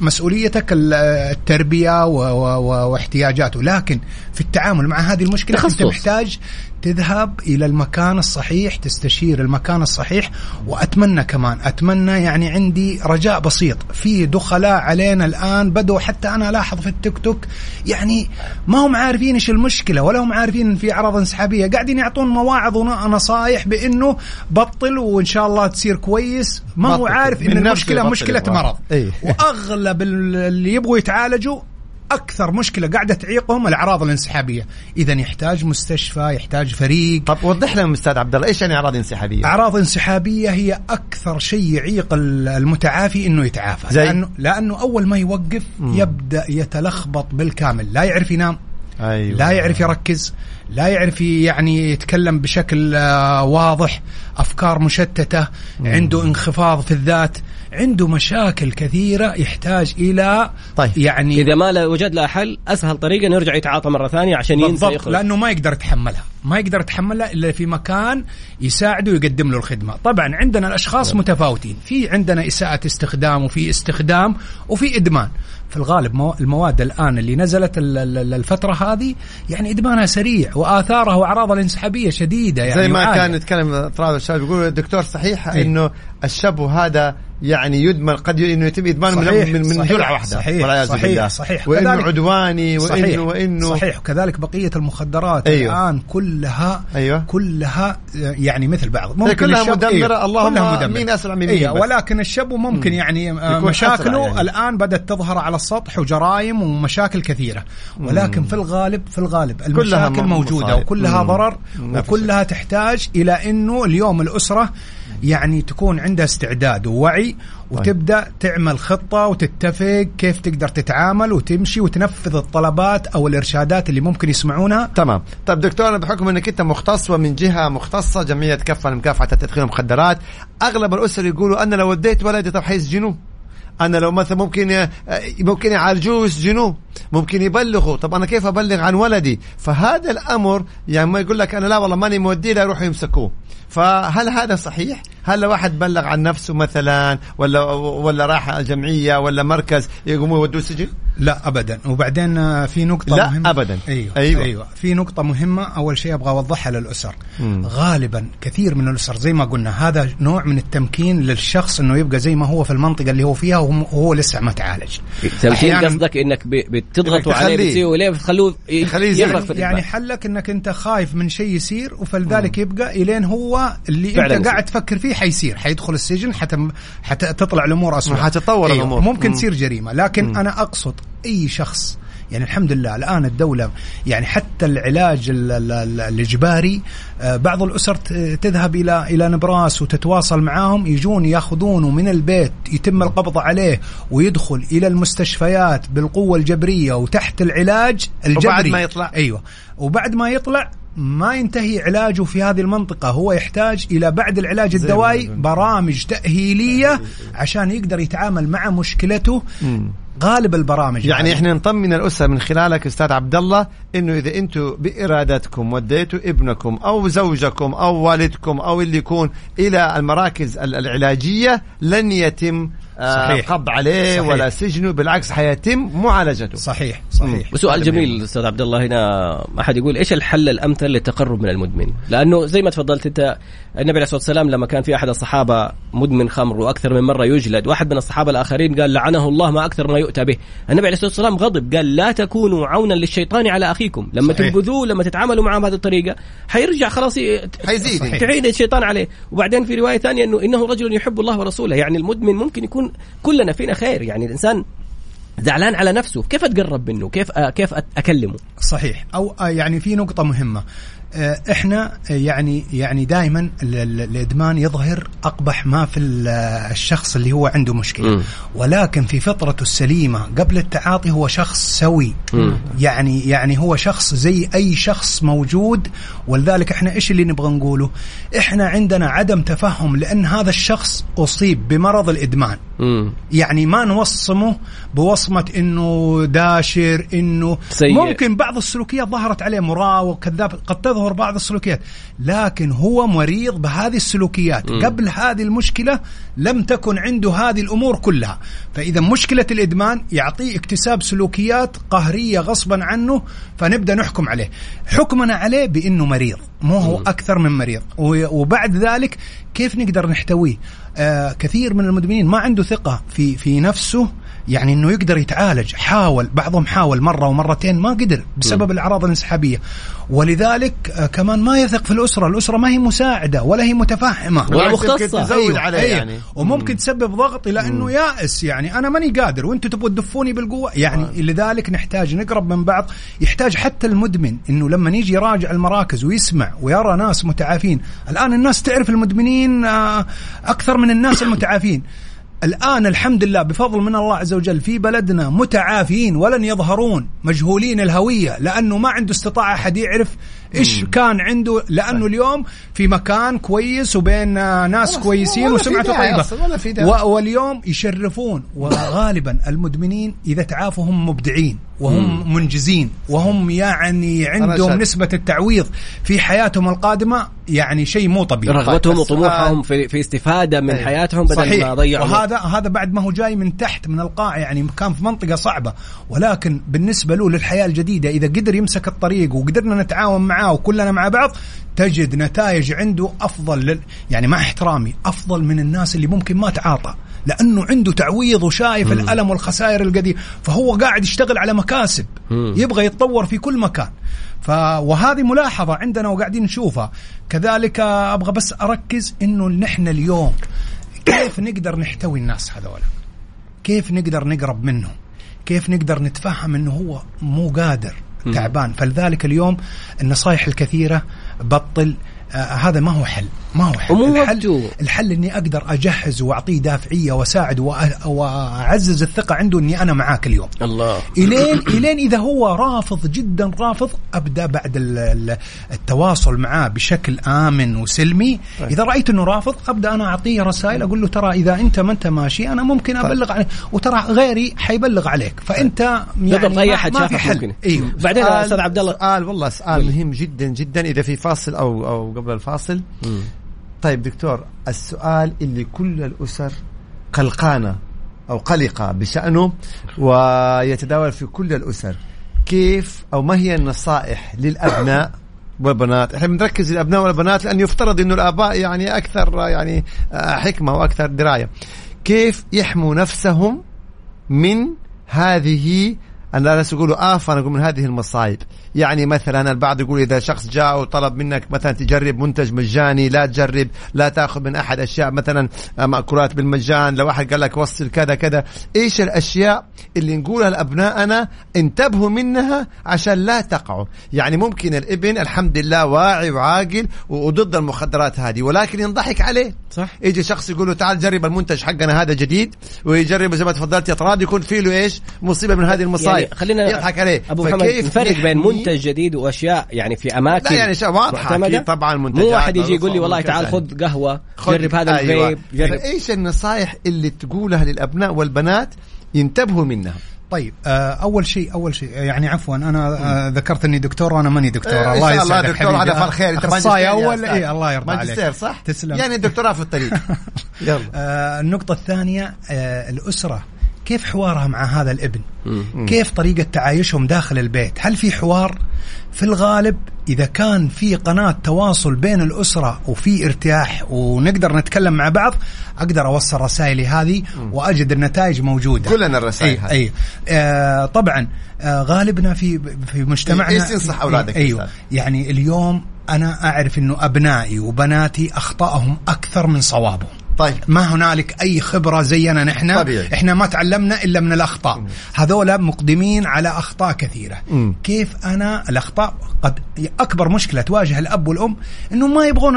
D: مسؤوليتك ال- التربية و- و- و- واحتياجاته. لكن في التعامل مع هذه المشكلة
B: تخصص.
D: أنت محتاج تذهب إلى المكان الصحيح تستشير المكان الصحيح وأتمنى كمان أتمنى يعني عندي رجاء بسيط في دخلاء علينا الآن بدوا حتى أنا ألاحظ في التيك توك يعني ما هم عارفين إيش المشكلة ولا هم عارفين إن في أعراض انسحابية قاعدين يعطون مواعظ ونصائح بإنه بطل وإن شاء الله تصير كويس ما هو. عارف
C: إن
D: المشكلة
C: مشكلة.
D: مرض
C: إيه.
D: وأغلب ال- اللي يبغوا يتعالجوا أكثر مشكلة قاعدة تعيقهم الأعراض الانسحابية. إذا يحتاج مستشفى يحتاج فريق.
C: طب وضح لنا أستاذ عبد الله إيش يعني أعراض انسحابية؟
D: أعراض انسحابية هي أكثر شيء يعيق ال- المتعافي إنه يتعافى.
C: زي؟
D: لأنه لأنه أول ما يوقف يبدأ يتلخبط بالكامل. لا يعرف ينام.
C: أيوه.
D: لا يعرف يركز. لا يعرف يعني يتكلم بشكل آه، واضح. أفكار مشتتة. عنده انخفاض في الذات. عنده مشاكل كثيرة يحتاج إلى
C: طيب.
D: يعني
B: إذا ما وجد لها حل أسهل طريقة إنه يرجع يتعاطى مرة ثانية عشان ينسى
D: بالضبط
B: يخرج
D: لأنه ما يقدر يتحملها ما يقدر يتحملها إلا في مكان يساعده ويقدم له الخدمة طبعا عندنا الأشخاص متفاوتين في عندنا إساءة استخدام وفي استخدام وفي إدمان في الغالب مو- المواد الآن اللي نزلت ال- ال- الفترة هذه يعني إدمانها سريع وآثارها وأعراضها الانسحابية شديدة يعني
C: زي ما
D: وعالية.
C: كان نتكلم طلاب الشباب يقولوا الدكتور صحيح
D: إيه.
C: إنه الشاب هذا يعني يدمن قد إنه يتم إدمانه من
D: صحيح،
C: من, من
D: صحيح،
C: جرعة واحدة
D: صحيح،
C: والعياذ
D: صحيح،
C: بالله
D: صحيح.
C: وإنه
D: كذلك-
C: عدواني
D: صحيح
C: وانه وانه
D: صحيح وكذلك بقية المخدرات
C: أيوه.
D: الآن كلها
C: أيوه.
D: كلها يعني مثل بعض
C: كلها
D: الشاب-
C: مدمرة، اللهم
D: كلها مدمرة.
C: مين أسرع من
D: أيوه
C: بس.
D: ولكن الشاب ممكن يعني آه، مشاكله
C: يعني.
D: الآن بدأت تظهر على السطح وجرائم ومشاكل كثيرة ولكن في الغالب في الغالب المشاكل
C: موجودة.
D: وكلها. ضرر وكلها تحتاج إلى إنه اليوم الأسرة يعني تكون عندها استعداد ووعي وتبدأ تعمل خطة وتتفق كيف تقدر تتعامل وتمشي وتنفذ الطلبات أو الإرشادات اللي ممكن يسمعونها.
C: تمام. طيب دكتور بحكم إنك أنت مختص ومن جهة مختصة جمعية كفة لمكافحه تدخين المخدرات أغلب الأسر يقولوا أنا لو وديت ولدي طب حيسجنوه أنا لو مثلا ممكن ممكن يعالجوه يسجنوه ممكن يبلغوا. طب أنا كيف أبلغ عن ولدي؟ فهذا الأمر يعني ما يقول لك أنا لا والله ماني موديه لا يروحوا يمسكوه. فهل هذا صحيح؟ هل لو واحد بلغ عن نفسه مثلا ولا ولا راح جمعيه ولا مركز يقوموا يودوه السجن
D: لا ابدا وبعدين آه، في نقطة
C: لا
D: مهمة
C: أبداً.
D: أيوه
C: أيوة.
D: أيوه, أيوة. في نقطة مهمة أول شيء أبغى أوضحها للأسر
C: مم.
D: غالبا كثير من الأسر زي ما قلنا هذا نوع من التمكين للشخص إنه يبقى زي ما هو في المنطقة اللي هو فيها وهو لسه ما تعالج أحياناً-
B: قصدك إنك بتضغطوا عليه. بتسوي ليه بتخلوه. يغرق في
D: يعني. حلك إنك أنت خايف من شيء يصير وفلذلك يبقى إلين هو اللي
B: أنت.
D: قاعد تفكر فيه حيصير حيدخل السجن حتى حتى تطلع الأمور اسوء
C: حتتطور الأمور.
D: ممكن
C: مم.
D: تصير جريمة لكن
C: مم.
D: أنا أقصد أي شخص يعني الحمد لله الآن الدولة يعني حتى العلاج ال- ال- ال- الإجباري آه، بعض الأسر تذهب إلى إلى نبراس وتتواصل معاهم يجون يأخذونه من البيت يتم القبض عليه ويدخل إلى المستشفيات بالقوة الجبرية وتحت العلاج الجبري
C: وبعد ما يطلع.
D: أيوه وبعد ما يطلع ما ينتهي علاجه في هذه المنطقة هو يحتاج إلى بعد العلاج الدوائي. برامج تأهيلية عشان يقدر يتعامل مع مشكلته
C: مم.
D: غالب البرامج
C: يعني
D: هذه.
C: إحنا نطمن الأسرة من خلالك أستاذ عبد الله إنه إذا أنتم بإرادتكم وديتوا ابنكم أو زوجكم أو والدكم أو اللي يكون إلى المراكز ال- العلاجية لن يتم
D: صحيح.
C: القبض عليه
D: صحيح.
C: ولا سجنه بالعكس حيتم معالجته
D: صحيح صحيح
B: وسؤال جميل أستاذ عبد الله هنا احد يقول إيش الحل الأمثل للتقرب من المدمن؟ لأنه زي ما تفضلت أنت النبي عليه الصلاة والسلام لما كان في أحد الصحابة مدمن خمر وأكثر من مرة يجلد، واحد من الصحابة الآخرين قال لعنه الله ما أكثر ما يؤتى به، النبي عليه الصلاة والسلام غضب قال لا تكونوا عونا للشيطان على أخيكم، لما. تنبذوه لما تتعاملوا معه بهذه الطريقة حيرجع خلاص
C: حيزيد.
B: تعين الشيطان عليه، وبعدين في رواية ثانية انه إنه رجل يحب الله ورسوله، يعني المدمن ممكن يكون كلنا فينا خير، يعني الإنسان زعلان على نفسه. كيف أتقرب منه؟ كيف. كيف أكلمه؟
D: صحيح. أو يعني في نقطة مهمة. إحنا يعني يعني دائما الإدمان يظهر أقبح ما في الشخص اللي هو عنده مشكلة م. ولكن في فطرته السليمة قبل التعاطي هو شخص سوي م. يعني يعني هو شخص زي أي شخص موجود ولذلك إحنا إيش اللي نبغى نقوله إحنا عندنا عدم تفهم لأن هذا الشخص أصيب بمرض الإدمان م. يعني ما نوصمه بوصمة إنه داشر إنه سيء. ممكن بعض السلوكيات ظهرت عليه مراوغ كذاب قد تظهر تظهر بعض السلوكيات لكن هو مريض بهذه السلوكيات. م. قبل هذه المشكلة لم تكن عنده هذه الأمور كلها. فإذا مشكلة الإدمان يعطيه اكتساب سلوكيات قهرية غصبا عنه فنبدأ نحكم عليه. حكمنا عليه بأنه مريض مو هو أكثر من مريض. وبعد ذلك كيف نقدر نحتويه؟ آه كثير من المدمنين ما عنده ثقة في في نفسه يعني إنه يقدر يتعالج. حاول بعضهم حاول مرة ومرتين ما قدر بسبب الأعراض الانسحابية. ولذلك آه، كمان ما يثق في الأسرة. الأسرة ما هي مساعدة ولا هي متفهمه
B: ولا مختصة.
C: تزود أيوه عليه أيوه. يعني.
D: وممكن تسبب ضغط إلى انه يائس. يعني أنا ماني قادر. وأنتم تبغوا تدفوني بالقوة. يعني آه. لذلك نحتاج نقرب من بعض. يحتاج حتى المدمن إنه لما يجي يراجع المراكز ويسمع ويرى ناس متعافين. الآن الناس تعرف المدمنين آه، أكثر من الناس المتعافين. الآن الحمد لله بفضل من الله عز وجل في بلدنا متعافين ولن يظهرون مجهولين الهوية لأنه ما عنده استطاعة أحد يعرف إيش كان عنده؟ لأنه اليوم في مكان كويس وبين ناس كويسين وسمعته طيبة. واليوم يشرفون. وغالبا المدمنين إذا تعافوا هم مبدعين وهم منجزين وهم يعني عندهم نسبة التعويض في حياتهم القادمة يعني شيء مو طبيعي.
B: رغبتهم وطموحهم في, في استفادة من إيه. حياتهم بدل صحيح. ما ضيعوا
D: وهذا هذا بعد ما هو جاي من تحت من القاع يعني كان في منطقة صعبة. ولكن بالنسبة له للحياة الجديدة إذا قدر يمسك الطريق وقدرنا نتعاون معاه معاه وكلنا مع بعض تجد نتائج عنده أفضل لل... يعني مع احترامي أفضل من الناس اللي ممكن ما تعاطى لأنه عنده تعويض وشايف مم. الألم والخسائر القديمة فهو قاعد يشتغل على مكاسب مم. يبغى يتطور في كل مكان. ف وهذه ملاحظة عندنا وقاعدين نشوفها. كذلك أبغى بس أركز إنه نحن اليوم كيف نقدر نحتوي الناس هذولا؟ كيف نقدر نقرب منهم؟ كيف نقدر نتفهم إنه هو مو قادر؟ تعبان. فلذلك اليوم النصائح الكثيرة بطل آه هذا ما هو حل. ما هو حل. الحل, الحل إني أقدر أجهز وأعطيه دافعية وأساعد وأعزز الثقة عنده إني أنا معاك اليوم.
B: الله.
D: الين إلين إذا هو رافض جدا رافض أبدأ بعد التواصل معاه بشكل آمن وسلمي. طيب. إذا رأيت إنه رافض أبدأ أنا أعطيه رسائل أقول له ترى إذا أنت ما أنت ماشي أنا ممكن طيب. أبلغ عليك وترى غيري حيبلغ عليك فأنت
B: يعني بالضبط أي أحد شافك ممكن.
D: إيوه.
B: بعدين أستاذ عبد الله.
C: سؤال والله سؤال مهم جدا جدا. إذا في فاصل أو أو قبل الفاصل طيب دكتور السؤال اللي كل الأسر قلقانة أو قلقة بشأنه ويتداول في كل الأسر كيف أو ما هي النصائح للأبناء والبنات؟ إحنا بنركز الأبناء والبنات لأنه يفترض إنه الآباء يعني أكثر يعني آه، حكمة وأكثر دراية. كيف يحموا نفسهم من هذه الناس يقولوا آفة أنا أقول من هذه المصايب؟ يعني مثلا البعض يقول إذا شخص جاء وطلب منك مثلا تجرب منتج مجاني لا تجرب لا تأخذ من أحد أشياء مثلا مأكولات بالمجان لو واحد قال لك وصل كذا كذا. إيش الأشياء اللي نقولها لأبنائنا انتبهوا منها عشان لا تقعوا؟ يعني ممكن الإبن الحمد لله واعي وعاقل وضد المخدرات هذه ولكن ينضحك عليه.
B: صح.
C: يجي شخص يقول له تعال جرب المنتج حقنا هذا جديد ويجرب زي ما تفضلت يا طراد يكون فيه له إيش؟ مصيبة من هذه المصايب. يعني
B: خلينا
C: يضحك عليه.
B: أبو محمد نفرق بين منتج جديد وأشياء يعني في أماكن
C: لا يعني اشياء واضحة طبعا منتجات
B: مو واحد يجي يقول لي والله تعال خذ قهوة جرب هذا أيوة. الفيب
C: جرب. إيش النصائح اللي تقولها للأبناء والبنات ينتبهوا منها؟
D: طيب آه، أول شيء أول شيء يعني عفوا أنا آه، ذكرت اني دكتور وأنا ماني دكتور.
C: إيه الله يسعدك الله دكتور على فال خير
D: أنت أخصائي أول؟ اي الله يرضى عليك.
C: ماجستير صح؟
D: تسلم.
C: يعني الدكتوراه في الطريق. يلا.
D: آه النقطة الثانية آه الأسرة. كيف حوارها مع هذا الابن؟ مم. كيف طريقة تعايشهم داخل البيت؟ هل في حوار؟ في الغالب إذا كان في قناة تواصل بين الأسرة وفي ارتياح ونقدر نتكلم مع بعض أقدر أوصل رسائلي هذه وأجد النتائج موجودة.
C: كلنا الرسائل
D: أي, أي. آه طبعا آه غالبنا في في مجتمعنا
C: إيش تنصح أولادك
D: أيوه. يعني اليوم أنا أعرف إنه أبنائي وبناتي أخطائهم أكثر من صوابهم.
C: طيب.
D: ما هنالك أي خبرة زينا نحن؟
C: طبيعي.
D: إحنا ما تعلمنا إلا من الأخطاء. هذولا مقدمين على أخطاء كثيرة.
C: مم.
D: كيف أنا الأخطاء؟ قد أكبر مشكلة تواجه الأب والأم إنه ما يبغون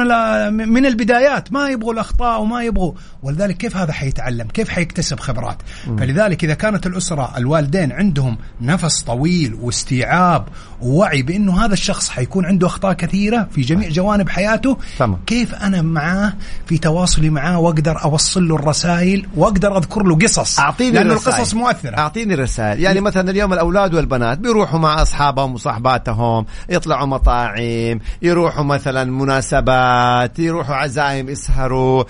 D: من البدايات ما يبغوا الأخطاء وما يبغوا. ولذلك كيف هذا حيتعلم؟ كيف حيكتسب خبرات؟ فلذلك إذا كانت الأسرة الوالدين عندهم نفس طويل واستيعاب ووعي بإنه هذا الشخص حيكون عنده أخطاء كثيرة في جميع جوانب حياته
C: تمام.
D: كيف أنا معاه في تواصلي معاه واقدر أوصل له الرسائل واقدر أذكر له قصص
C: أعطيني
D: لأنه
C: الرسائل.
D: القصص مؤثرة
C: أعطيني الرسائل يعني مثلا اليوم الأولاد والبنات بيروحوا مع أصحابهم وصحباتهم يطلعوا مطاعم يروحوا مثلا مناسبات يروحوا عزايم يسهروا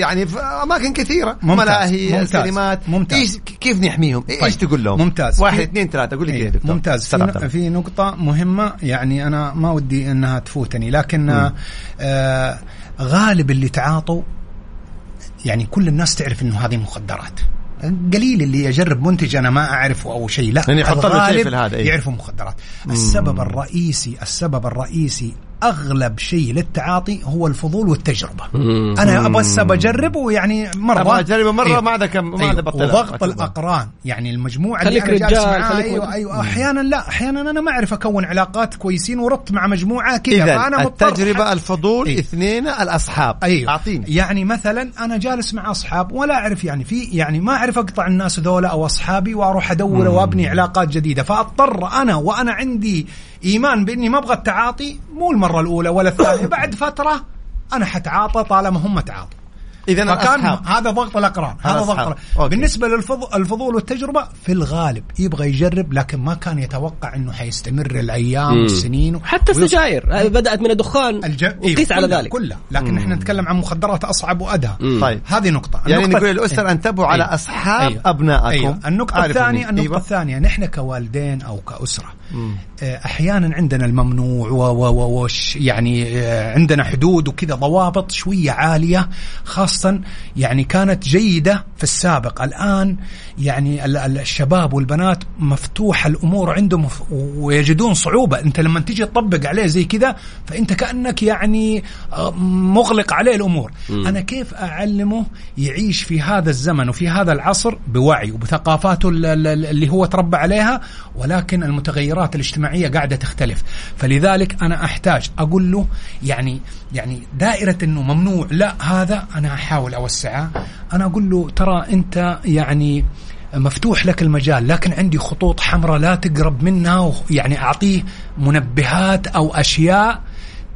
C: يعني في أماكن كثيرة
D: ممتاز.
C: ملاهي
D: ممتاز.
C: سينمات
D: ممتاز.
C: إيش كيف نحميهم إيش
D: طيب.
C: تقول لهم
D: ممتاز.
C: واحد
D: في-
C: اثنين ثلاثة قول لي
D: إيه،
C: كيف
D: ممتاز في. في نقطة مهمة يعني أنا ما ودي أنها تفوتني لكن آه غالب اللي تعاطوا يعني كل الناس تعرف أنه هذه مخدرات. قليل اللي يجرب منتج أنا ما أعرفه أو شيء لا
C: يعني يحط له شيء
D: الغالب
C: إيه.
D: يعرفوا مخدرات. السبب الرئيسي السبب الرئيسي أغلب شيء للتعاطي هو الفضول والتجربة. أنا بس بجرب ويعني مرة.
C: أبغى أجربه مرة
D: أيوه.
C: ما عاد كم- ما عاد بطلها.
D: وضغط
C: أكبر.
D: الأقران. يعني
B: المجموعة
D: اللي أنا جالس معاها
B: أيوه
D: أيوه. أحيانا لا أحيانا أنا ما أعرف أكون علاقات كويسين وربط مع مجموعة كذا فأنا مضطر
C: التجربة الفضول
D: إيه.
C: اثنين الأصحاب.
D: أيوه.
C: أعطيني.
D: يعني مثلا أنا جالس مع أصحاب ولا أعرف يعني في يعني ما أعرف أقطع الناس ذولا أو أصحابي وأروح أدور وأبني علاقات جديدة. فأضطر أنا وأنا عندي إيمان بإني ما أبغى التعاطي مو المرة الأولى ولا الثانية. بعد فترة أنا حتعاطى طالما هم تعاطوا.
C: إذا
D: فكان
C: الاصحاب
D: هذا ضغط الأقران هذا ضغط. بالنسبة للفضول الفضول والتجربة في الغالب يبغى يجرب لكن ما كان يتوقع إنه حيستمر الأيام والسنين
B: حتى السجاير. هذه بدأت من الدخان
D: الج...
B: وقيس على
D: كلها-
B: ذلك.
D: كلها لكن إحنا نتكلم عن مخدرات أصعب وأدهى.
B: مم.
C: طيب.
D: هذه نقطة.
C: يعني
D: النقطة-
C: نقول للاسر
D: إيه.
C: أنتبهوا على
D: أيوة.
C: أصحاب
D: أيوة.
C: ابنائكم عارفوا
D: الثانية
C: مين.
D: النقطة
C: أيوة.
D: الثانية نحن كوالدين أو كأسرة آه، أحيانا عندنا الممنوع و و و وش يعني آه، عندنا حدود وكذا ضوابط شوية عالية خاصة يعني كانت جيدة في السابق. الآن يعني ال- ال- الشباب والبنات مفتوحة الأمور عندهم ويجدون صعوبة. أنت لما تيجي تطبق عليه زي كذا فأنت كأنك يعني آه، مغلق عليه الأمور. أنا كيف أعلمه يعيش في هذا الزمن وفي هذا العصر؟ بوعي وبثقافاته ال- ال- اللي هو تربى عليها ولكن المتغيرات الاجتماعية قاعدة تختلف. فلذلك أنا أحتاج أقول له يعني يعني دائرة أنه ممنوع لا هذا أنا أحاول أوسعها أنا أقول له ترى أنت يعني مفتوح لك المجال لكن عندي خطوط حمراء لا تقرب منها يعني أعطيه منبهات أو أشياء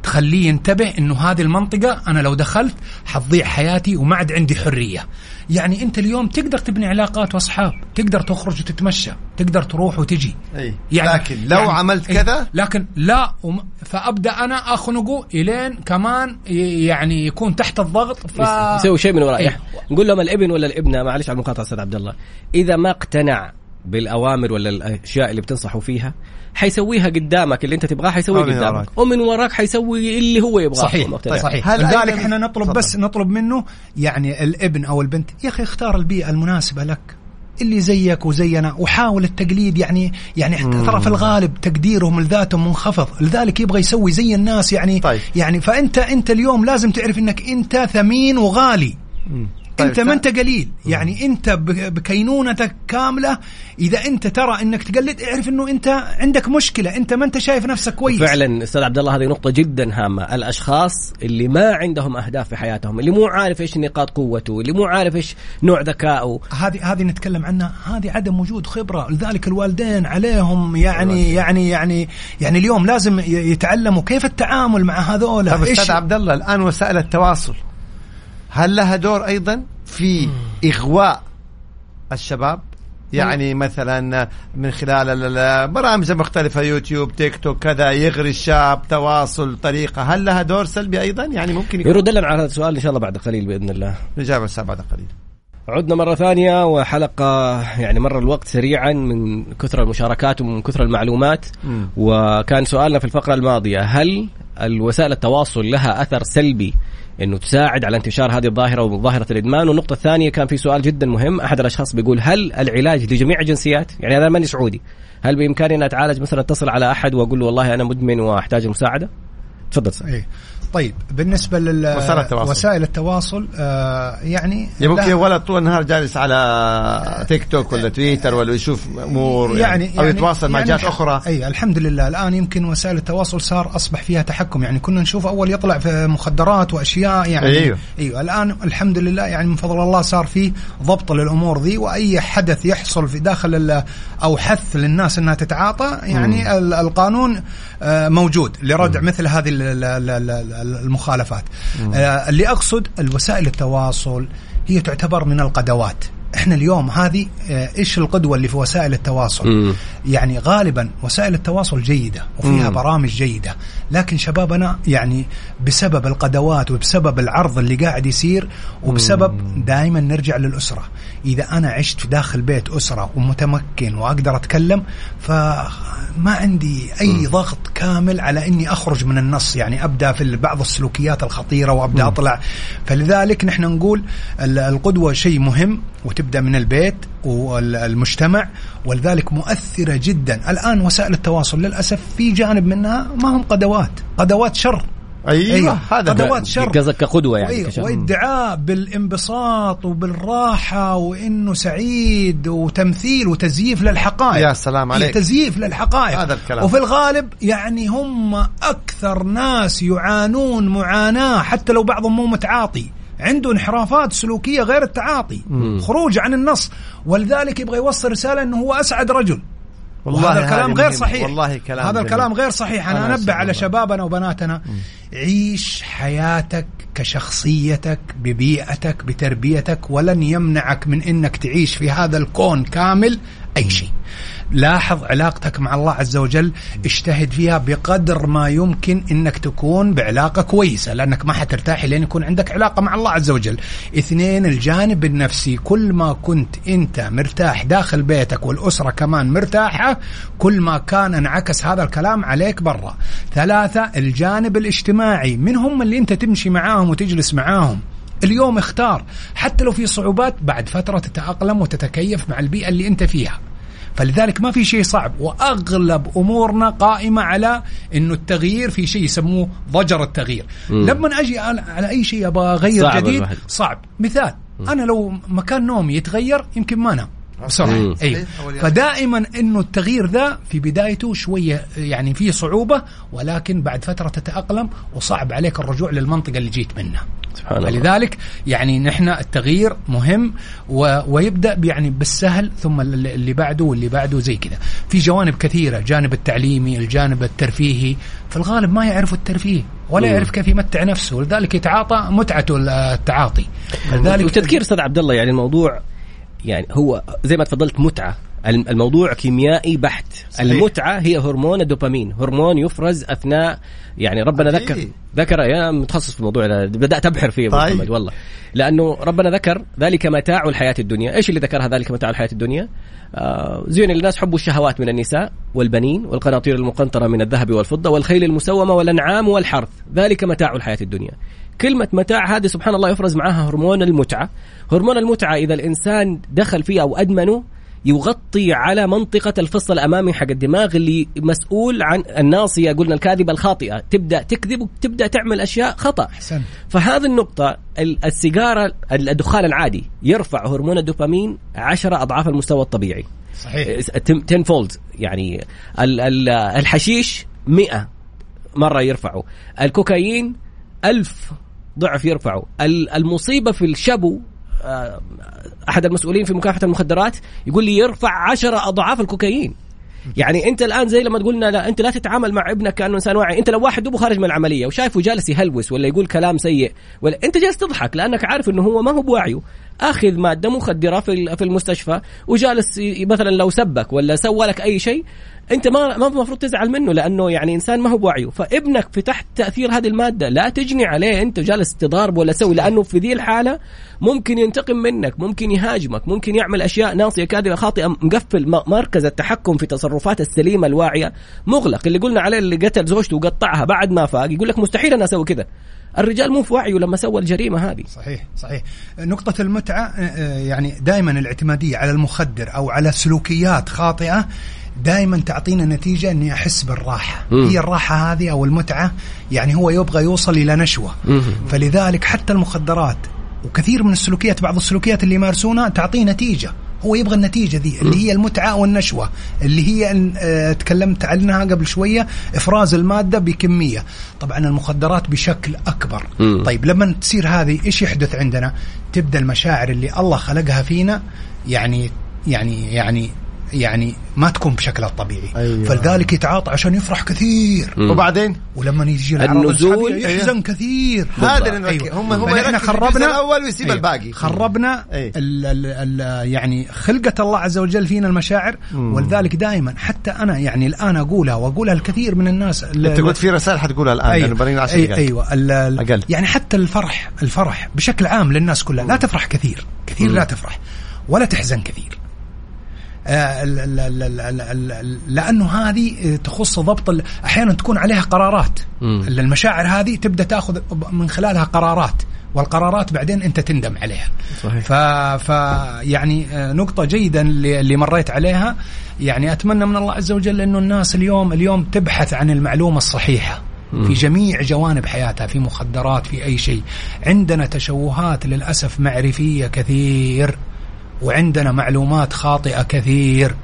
D: تخليه ينتبه إنه هذه المنطقة أنا لو دخلت حتضيع حياتي وما عاد عندي حرية يعني أنت اليوم تقدر تبني علاقات وأصحاب تقدر تخرج وتتمشى تقدر تروح وتجي
C: أي. لكن لو عملت
D: إيه،
C: كذا؟
D: لكن لا وم- فأبدأ أنا اخنقه إلين كمان ي- يعني يكون تحت الضغط ف
B: يسوي شيء من وراء
D: إيه.
B: نقول لهم الابن ولا الابنة معلش على المقاطعة أستاذ عبد الله إذا ما اقتنع بالأوامر ولا الأشياء اللي بتنصحوا فيها حيسويها قدامك اللي انت تبغاه حيسويه قدامك
C: وراك.
B: ومن وراك حيسوي اللي هو يبغاه
D: صحيح
B: مقتنع.
D: صحيح
C: هل
D: لذلك
C: أيضاً-
D: إحنا نطلب
C: تفضل.
D: بس نطلب منه يعني الابن أو البنت يا أخي اختار البيئة المناسبة لك اللي زيك وزينا وحاول التقليد يعني يعني ترى في الغالب تقديرهم لذاتهم منخفض لذلك يبغى يسوي زي الناس يعني
C: طيب.
D: يعني فأنت أنت اليوم لازم تعرف إنك أنت ثمين وغالي
C: طيب،
D: أنت ما أنت قليل. يعني أنت ب- بكينونتك كاملة. إذا أنت ترى أنك تقلد اعرف إنه أنت عندك مشكلة. أنت ما أنت شايف نفسك كويس.
B: فعلا أستاذ عبد الله هذه نقطة جدا هامة، الأشخاص اللي ما عندهم أهداف في حياتهم، اللي مو عارف إيش نقاط قوته، اللي مو عارف إيش نوع ذكائه،
D: هذه هذه نتكلم عنها. هذه عدم وجود خبرة. لذلك الوالدين عليهم يعني يعني يعني يعني اليوم لازم يتعلموا كيف التعامل مع هذول.
C: طيب أستاذ عبد الله الآن وسائل التواصل. هل لها دور أيضا في إغواء الشباب؟ يعني مثلا من خلال ال- البرامج المختلفة يوتيوب تيك توك كذا يغري الشاب تواصل طريقة هل لها دور سلبي أيضا يعني ممكن يكون
B: يرد لنا على هذا السؤال إن شاء الله بعد قليل بإذن الله.
C: نجاوب الساعة بعد قليل
B: عدنا مرة ثانية وحلقة يعني مر الوقت سريعا من كثر المشاركات ومن كثر المعلومات
C: مم.
B: وكان سؤالنا في الفقرة الماضية هل الوسائل التواصل لها أثر سلبي إنه تساعد على انتشار هذه الظاهرة وظاهرة الإدمان. والنقطة الثانية كان في سؤال جدا مهم. أحد الأشخاص بيقول هل العلاج لجميع الجنسيات؟ يعني أنا ماني سعودي. هل بإمكاني أن أتعالج مثلا أتصل على أحد وأقول له والله أنا مدمن وأحتاج المساعدة؟ تفضل
D: إيه. طيب بالنسبة لل
C: وسائل التواصل.
D: وسائل التواصل آه يعني
C: يا ممكن
D: لا-
C: ولد طول النهار جالس على تيك توك ولا تويتر ولا يشوف أمور يعني, أو يتواصل مع جهات أخرى.
D: أي الحمد لله. الآن يمكن وسائل التواصل صار أصبح فيها تحكم يعني كنا نشوف أول يطلع في مخدرات وأشياء يعني.
C: أيوه.
D: أيوه. الآن الحمد لله يعني من فضل الله صار في ضبط للأمور ذي وأي حدث يحصل في داخل أو حث للناس إنها تتعاطى يعني ال- القانون موجود لردع مثل هذه ال- ال- ال- ال- المخالفات. آه، اللي أقصد الوسائل التواصل هي تعتبر من القدوات. إحنا اليوم هذه آه، إيش القدوة اللي في وسائل التواصل؟
B: مم.
D: يعني غالبا وسائل التواصل جيدة وفيها
C: مم.
D: برامج جيدة لكن شبابنا يعني بسبب القدوات وبسبب العرض اللي قاعد يصير وبسبب دائما نرجع للأسرة. إذا أنا عشت في داخل بيت أسرة ومتمكن وأقدر أتكلم فما عندي أي ضغط كامل على إني أخرج من النص. يعني أبدأ في بعض السلوكيات الخطيرة وأبدأ أطلع. فلذلك نحن نقول ال- القدوة شيء مهم وتبدا من البيت والمجتمع ولذلك مؤثرة جدا الآن وسائل التواصل للأسف في جانب منها ما هم قدوات قدوات شر
C: أيوه هذا
D: قدوات شر
B: قصدك كقدوة يعني
D: أيوة،. وادعاء بالانبساط وبالراحة وإنه سعيد وتمثيل وتزييف للحقائق
C: يا سلام عليك.
D: هي تزييف للحقائق
C: هذا الكلام.
D: وفي الغالب يعني هم أكثر ناس يعانون معاناة حتى لو بعضهم مو متعاطي عنده انحرافات سلوكية غير التعاطي خروج عن النص ولذلك يبغى يوصل رسالة إنه هو أسعد رجل
C: والله
D: وهذا الكلام غير. صحيح
C: والله كلام
D: هذا. الكلام غير صحيح
C: أنا,
D: أنا
C: أنبه
D: على. شبابنا وبناتنا عيش حياتك كشخصيتك ببيئتك بتربيتك ولن يمنعك من إنك تعيش في هذا الكون كامل أي شيء لاحظ علاقتك مع الله عز وجل اجتهد فيها بقدر ما يمكن إنك تكون بعلاقة كويسة لأنك ما حترتاح لين يكون عندك علاقة مع الله عز وجل. اثنين الجانب النفسي كل ما كنت أنت مرتاح داخل بيتك والأسرة كمان مرتاحة كل ما كان انعكس هذا الكلام عليك برا. ثلاثة الجانب الاجتماعي من هم اللي أنت تمشي معاهم وتجلس معاهم. اليوم اختار حتى لو في صعوبات بعد فترة تتأقلم وتتكيف مع البيئة اللي أنت فيها. فلذلك ما في شيء صعب. وأغلب أمورنا قائمة على إنه التغيير في شيء يسموه ضجر التغيير.
B: مم.
D: لما أجي على أي شيء أبغى أغير
B: صعب
D: جديد
B: الواحد.
D: صعب. مثال أنا لو مكان نومي يتغير يمكن ما أنام. بسرعة.
B: مم.
D: أيوه. فدائما إنه التغيير ذا في بدايته شوية يعني فيه صعوبة ولكن بعد فترة تتأقلم وصعب عليك الرجوع للمنطقة اللي جيت منها.
B: سبحان الله.
D: فلذلك يعني نحن التغيير مهم و... ويبدأ يعني بالسهل ثم اللي اللي بعده واللي بعده زي كذا. في جوانب كثيرة الجانب التعليمي الجانب الترفيهي. في الغالب ما يعرف الترفيه ولا
B: مم.
D: يعرف كيف يمتع نفسه ولذلك يتعاطى متعته التعاطي. لذلك
B: وتذكير أستاذ عبد الله يعني الموضوع يعني هو زي ما تفضلت متعة. الموضوع كيميائي بحت.
C: صحيح.
B: المتعة هي هرمون الدوبامين. هرمون يفرز اثناء يعني ربنا
C: أكيد.
B: ذكر ذكر يا متخصص في الموضوع ده، بدأت أبحر فيه
C: طيب.
B: محمد والله. لأنه ربنا ذكر ذلك متاع الحياة الدنيا. إيش اللي ذكرها ذلك متاع الحياة الدنيا؟ آه زين للناس حب الشهوات من النساء والبنين والقناطير المقنطرة من الذهب والفضة والخيل المسومة والأنعام والحرث. ذلك متاع الحياة الدنيا. كلمة متاع هذه سبحان الله يفرز معها هرمون المتعة. هرمون المتعة إذا الإنسان دخل فيه أو أدمنه يغطي على منطقة الفص الأمامي حق الدماغ اللي مسؤول عن الناصية قلنا الكاذبة الخاطئة. تبدأ تكذب وتبدأ تعمل أشياء خطأ.
D: أحسنت.
B: فهذه النقطة ال- السيجارة الدخان العادي يرفع هرمون الدوبامين عشرة أضعاف المستوى الطبيعي.
D: صحيح.
B: 10 فولد يعني ال- ال- الحشيش 100 مرة يرفعه. الكوكايين ألف ضعف يرفعه. ال- المصيبة في الشبو آه، أحد المسؤولين في مكافحة المخدرات يقول لي يرفع عشرة أضعاف الكوكايين. يعني أنت الآن زي لما تقولنا لا أنت لا تتعامل مع ابنك كأنه إنسان واعي. أنت لو واحد دوبه خارج من العملية وشايفه جالس يهلوس ولا يقول كلام سيء ولا أنت جالس تضحك لأنك عارف إنه هو ما هو بوعيه. آخذ مادة مخدرة في ال- في المستشفى وجالس مثلا لو سبك ولا سوى لك أي شيء أنت ما ما المفروض تزعل منه لأنه يعني إنسان ما هو بوعيه. فابنك في تحت تأثير هذه المادة لا تجني عليه أنت جالس تضارب ولا تسوي لأنه في ذي الحالة ممكن ينتقم منك ممكن يهاجمك ممكن يعمل أشياء ناصية كاذبة خاطئة مقفل مركز التحكم في تصرفات السليمة الواعية مغلق. اللي قلنا عليه اللي قتل زوجته وقطعها بعد ما فاق يقول لك مستحيل أنا أسوي كذا. الرجال مو في وعيه لما سوى الجريمة هذه.
D: صحيح صحيح. نقطة المتعة آه، آه، يعني دائما الاعتمادية على المخدر أو على سلوكيات خاطئة دائما تعطينا نتيجة إني أحس بالراحة.
B: مم.
D: هي الراحة هذه أو المتعة يعني هو يبغى يوصل إلى نشوة.
B: مم.
D: فلذلك حتى المخدرات وكثير من السلوكيات بعض السلوكيات اللي يمارسونها تعطيه نتيجة. هو يبغى النتيجة دي اللي هي المتعة والنشوة اللي هي آه، تكلمت عنها قبل شوية إفراز المادة بكمية. طبعا المخدرات بشكل أكبر.
B: مم.
D: طيب لما تصير هذه إيش يحدث عندنا؟ تبدأ المشاعر اللي الله خلقها فينا يعني يعني يعني يعني ما تكون بشكلها الطبيعي
C: أيوة.
D: فلذلك يتعاطى عشان يفرح كثير
B: مم.
C: وبعدين
D: ولما يجي
B: النزول،
D: يحزن كثير
C: هذا اللي.
D: أيوة.
C: هم هم في الجزء الأول ويسيب
D: أيوة.
C: الباقي
D: خربنا
C: أي.
D: ال ال ال يعني خلقة الله عز وجل فينا المشاعر
C: مم.
D: ولذلك دائما حتى أنا يعني الآن أقولها وأقولها الكثير من الناس
C: أنت قلت في رسائل حتقولها الآن
D: أيوة.
C: لأنه بنينا 10
D: أي
C: دقائق
D: أيوه ال- ال-
C: أقل.
D: يعني حتى الفرح الفرح بشكل عام للناس كلها لا تفرح كثير كثير لا تفرح ولا تحزن كثير آه، ال- ال- ال- ال- ال- ال- لأنه هذه تخص ضبط أحيانا تكون عليها قرارات. المشاعر هذه تبدأ تأخذ من خلالها قرارات والقرارات بعدين أنت تندم عليها.
B: صحيح.
D: ف... ف يعني آه، نقطة جيدة اللي, مريت عليها يعني أتمنى من الله عز وجل أنه الناس اليوم اليوم تبحث عن المعلومة الصحيحة في جميع جوانب حياتها في مخدرات في أي شيء. عندنا تشوهات للأسف معرفية كثير. وعندنا معلومات خاطئة كثير.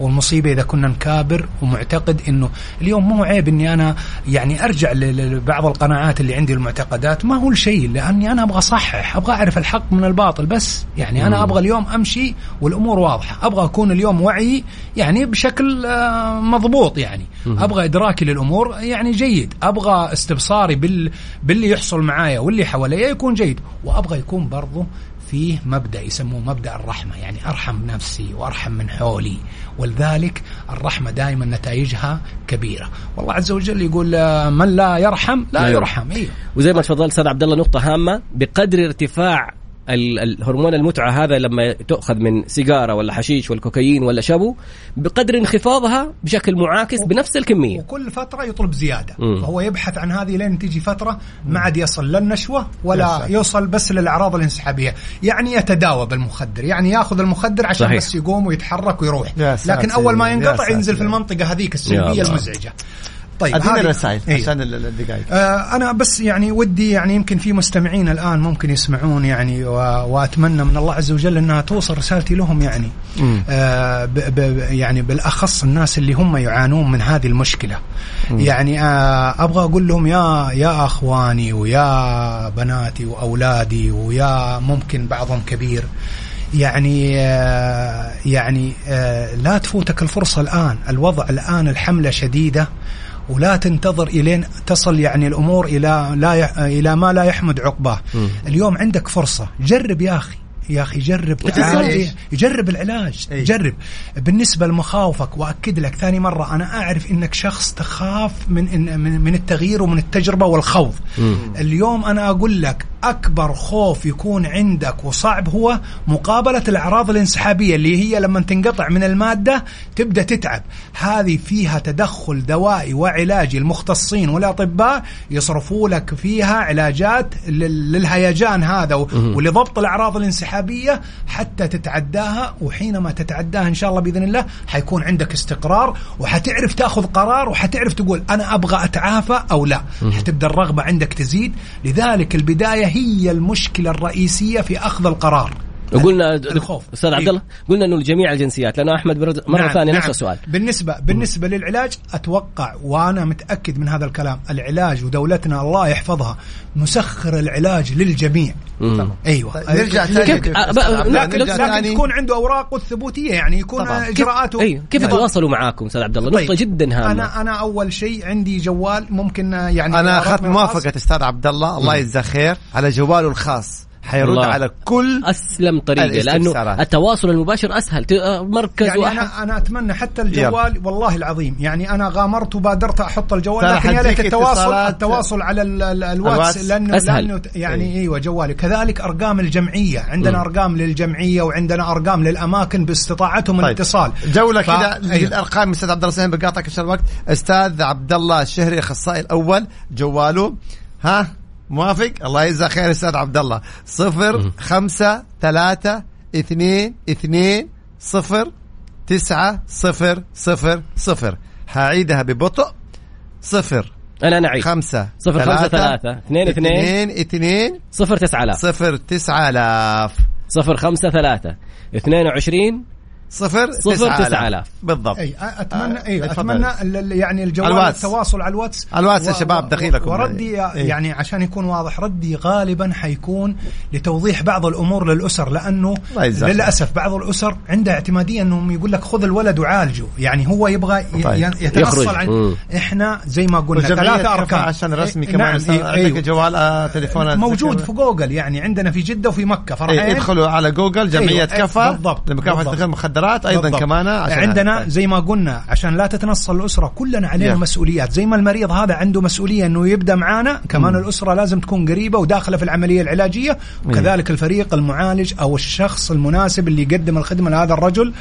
D: والمصيبة إذا كنا نكابر ومعتقد أنه اليوم مو عيب أني أنا يعني أرجع لبعض القناعات اللي عندي المعتقدات. ما هو الشيء لأني أنا أبغى أصحح أبغى أعرف الحق من الباطل بس. يعني أنا أبغى اليوم أمشي والأمور واضحة. أبغى أكون اليوم وعي يعني بشكل آه، مضبوط يعني. أبغى إدراكي للأمور يعني جيد. أبغى استبصاري بال باللي يحصل معايا واللي حواليا يكون جيد. وأبغى يكون برضه فيه مبدأ يسموه مبدأ الرحمة يعني أرحم نفسي وأرحم من حولي. ولذلك الرحمة دائما نتائجها كبيرة. والله عز وجل يقول آه، من لا يرحم لا
B: أيوة.
D: يرحم. أيوه
B: وزي ما تفضلت أستاذ عبد الله نقطة هامة. بقدر ارتفاع الهرمون المتعة هذا لما تؤخذ من سيجارة ولا حشيش ولا كوكايين ولا شابو بقدر انخفاضها بشكل معاكس بنفس الكمية
D: وكل فترة يطلب زيادة
B: مم.
D: فهو يبحث عن هذه لين تجي فترة ما عاد يصل لا
C: النشوة
D: ولا
C: ساتر.
D: يوصل بس للأعراض الانسحابية يعني يتداوى بالمخدر يعني ياخذ المخدر عشان
B: صحيح.
D: بس يقوم ويتحرك ويروح. لكن أول ما ينقطع. ينزل في المنطقة هذيك السلبية
B: الله.
D: المزعجة طيب
C: أدينا
D: هذه-
C: الرسائل
D: إيه.
C: عشان ال- ال- الدقائق.
D: آه، أنا بس يعني ودي يعني يمكن في مستمعين الآن ممكن يسمعون يعني و- وأتمنى من الله عز وجل أنها توصل رسالتي لهم يعني.
C: مم.
D: آه، ب ب يعني بالأخص الناس اللي هم يعانون من هذه المشكلة. يعني آه، أبغى أقول لهم يا يا أخواني ويا بناتي وأولادي ويا ممكن بعضهم كبير. يعني آه، يعني آه، لا تفوتك الفرصة الآن. الوضع الآن الحملة شديدة. ولا تنتظر إلين تصل يعني الأمور إلى لا. إلى ما لا يحمد عقباه. اليوم عندك فرصة. جرب يا أخي. يا أخي جرب تعال
C: إيش؟
D: جرب العلاج.
C: إيه.
D: جرب. بالنسبة لمخاوفك وأكد لك ثاني مرة أنا أعرف إنك شخص تخاف من من من التغيير ومن التجربة والخوض اليوم أنا أقول لك أكبر خوف يكون عندك وصعب هو مقابلة الأعراض الانسحابية اللي هي لما تنقطع من المادة تبدأ تتعب. هذه فيها تدخل دوائي وعلاجي. المختصين والأطباء يصرفوا لك فيها علاجات لل- للهيجان هذا ولضبط الأعراض الانسحابية. حتى تتعداها وحينما تتعداها إن شاء الله بإذن الله حيكون عندك استقرار وحتعرف تأخذ قرار وحتعرف تقول أنا أبغى أتعافى أو لا. حتبدأ الرغبة عندك تزيد. لذلك البداية هي المشكلة الرئيسية في أخذ القرار.
B: وقلنا
D: الخوف.
B: أستاذ عبد
D: إيه.
B: الله قلنا إنه لجميع الجنسيات لأنه أحمد برد- مرة
D: نعم
B: ثانية
D: نعم.
B: نفس السؤال
D: بالنسبة بالنسبة للعلاج أتوقع وأنا متأكد من هذا الكلام العلاج ودولتنا الله يحفظها مسخر العلاج للجميع
B: مم.
D: أيوه
C: طيب، نرجع ثاني
B: آه، لكن-
C: نرجع
D: لكن. تكون عنده اوراقه الثبوتية يعني يكون
C: طبعاً.
B: كيف
D: اجراءاته
B: أيوه كيف
D: نظام.
B: يتواصلوا معاكم أستاذ عبد الله نقطة
D: طيب.
B: جدا هامة
D: أنا أنا أول شيء عندي جوال ممكن يعني أنا
C: اخذت. موافقة أستاذ عبد الله الله يجزاه خير على جواله الخاص حيرد
B: الله.
C: على كل
B: أسلم طريقه
C: لأنه.
B: التواصل المباشر أسهل آه، مركز
D: يعني
B: وأحد
D: أنا أنا أتمنى حتى الجوال والله العظيم يعني أنا غامرت وبادرت أحط الجوال لكن يا ليت التواصل. التواصل على ال- ال- الواتس. لأنه
B: أسهل.
D: لأنه يعني أيوه جوالي كذلك أرقام الجمعية عندنا أرقام للجمعية وعندنا أرقام للأماكن باستطاعتهم
C: طيب.
D: الاتصال
C: جولة
D: ف-
C: كذا
D: أيوة.
C: للأرقام أستاذ عبد الله بقاطعك عشان الوقت أستاذ عبد الله الشهري الاخصائي الأول جواله ها موافق؟ الله يجزاه خير أستاذ عبد الله صفر خمسة ثلاثة اثنين اثنين صفر تسعة صفر صفر صفر. هعيدها ببطء. صفر
B: أنا أنا عيد
C: خمسة
B: صفر خمسة ثلاثة. اثنين اثنين.
C: اثنين اثنين.
B: صفر تسعة آلاف.
C: صفر تسعة آلاف.
B: صفر خمسة ثلاثة. اثنين وعشرين.
C: صفر
B: صفر تسعة آلاف
C: بالضبط
D: أي أتمنى
C: آه،
D: أي
C: اتفضل.
D: أتمنى ال- ال- يعني الجوال
C: الواتس.
D: التواصل على الواتس
C: الواتس يا شباب دخيلكم.
D: وردي
C: إيه.
D: يعني عشان يكون واضح ردي غالبا حيكون لتوضيح بعض الأمور للأسر لأنه
C: الله يجزاك
D: للأسف بعض الأسر عندها اعتمادية أنهم يقول لك خذ الولد وعالجه يعني هو يبغى
C: طيب.
D: يتنصل
B: يخرج.
D: عن
B: مم.
D: إحنا زي ما قلنا ثلاثة
C: كفى
D: أركان
C: عشان رسمي
D: إيه،
C: كمان
D: نعم إيه،
C: عندك
D: أيوه.
C: جوال آه، تليفونات
D: موجود في جوجل يعني عندنا في جدة وفي مكة فرحين
C: إيه، ادخلوا على جوجل جمعية
D: أيوة،
C: كفى
D: بالضبط،
C: لمكافحة
D: بالضبط.
C: المخدرات أيضا
D: بالضبط.
C: كمان عشان
D: عندنا
C: طيب.
D: زي ما قلنا عشان لا تتنصل الأسرة كلنا علينا
C: Yeah.
D: مسؤوليات. زي ما المريض هذا عنده مسؤولية إنه يبدأ معانا كمان الأسرة لازم تكون قريبة وداخلة في العملية العلاجية. وكذلك الفريق المعالج أو الشخص المناسب اللي يقدم الخدمة لهذا الرجل.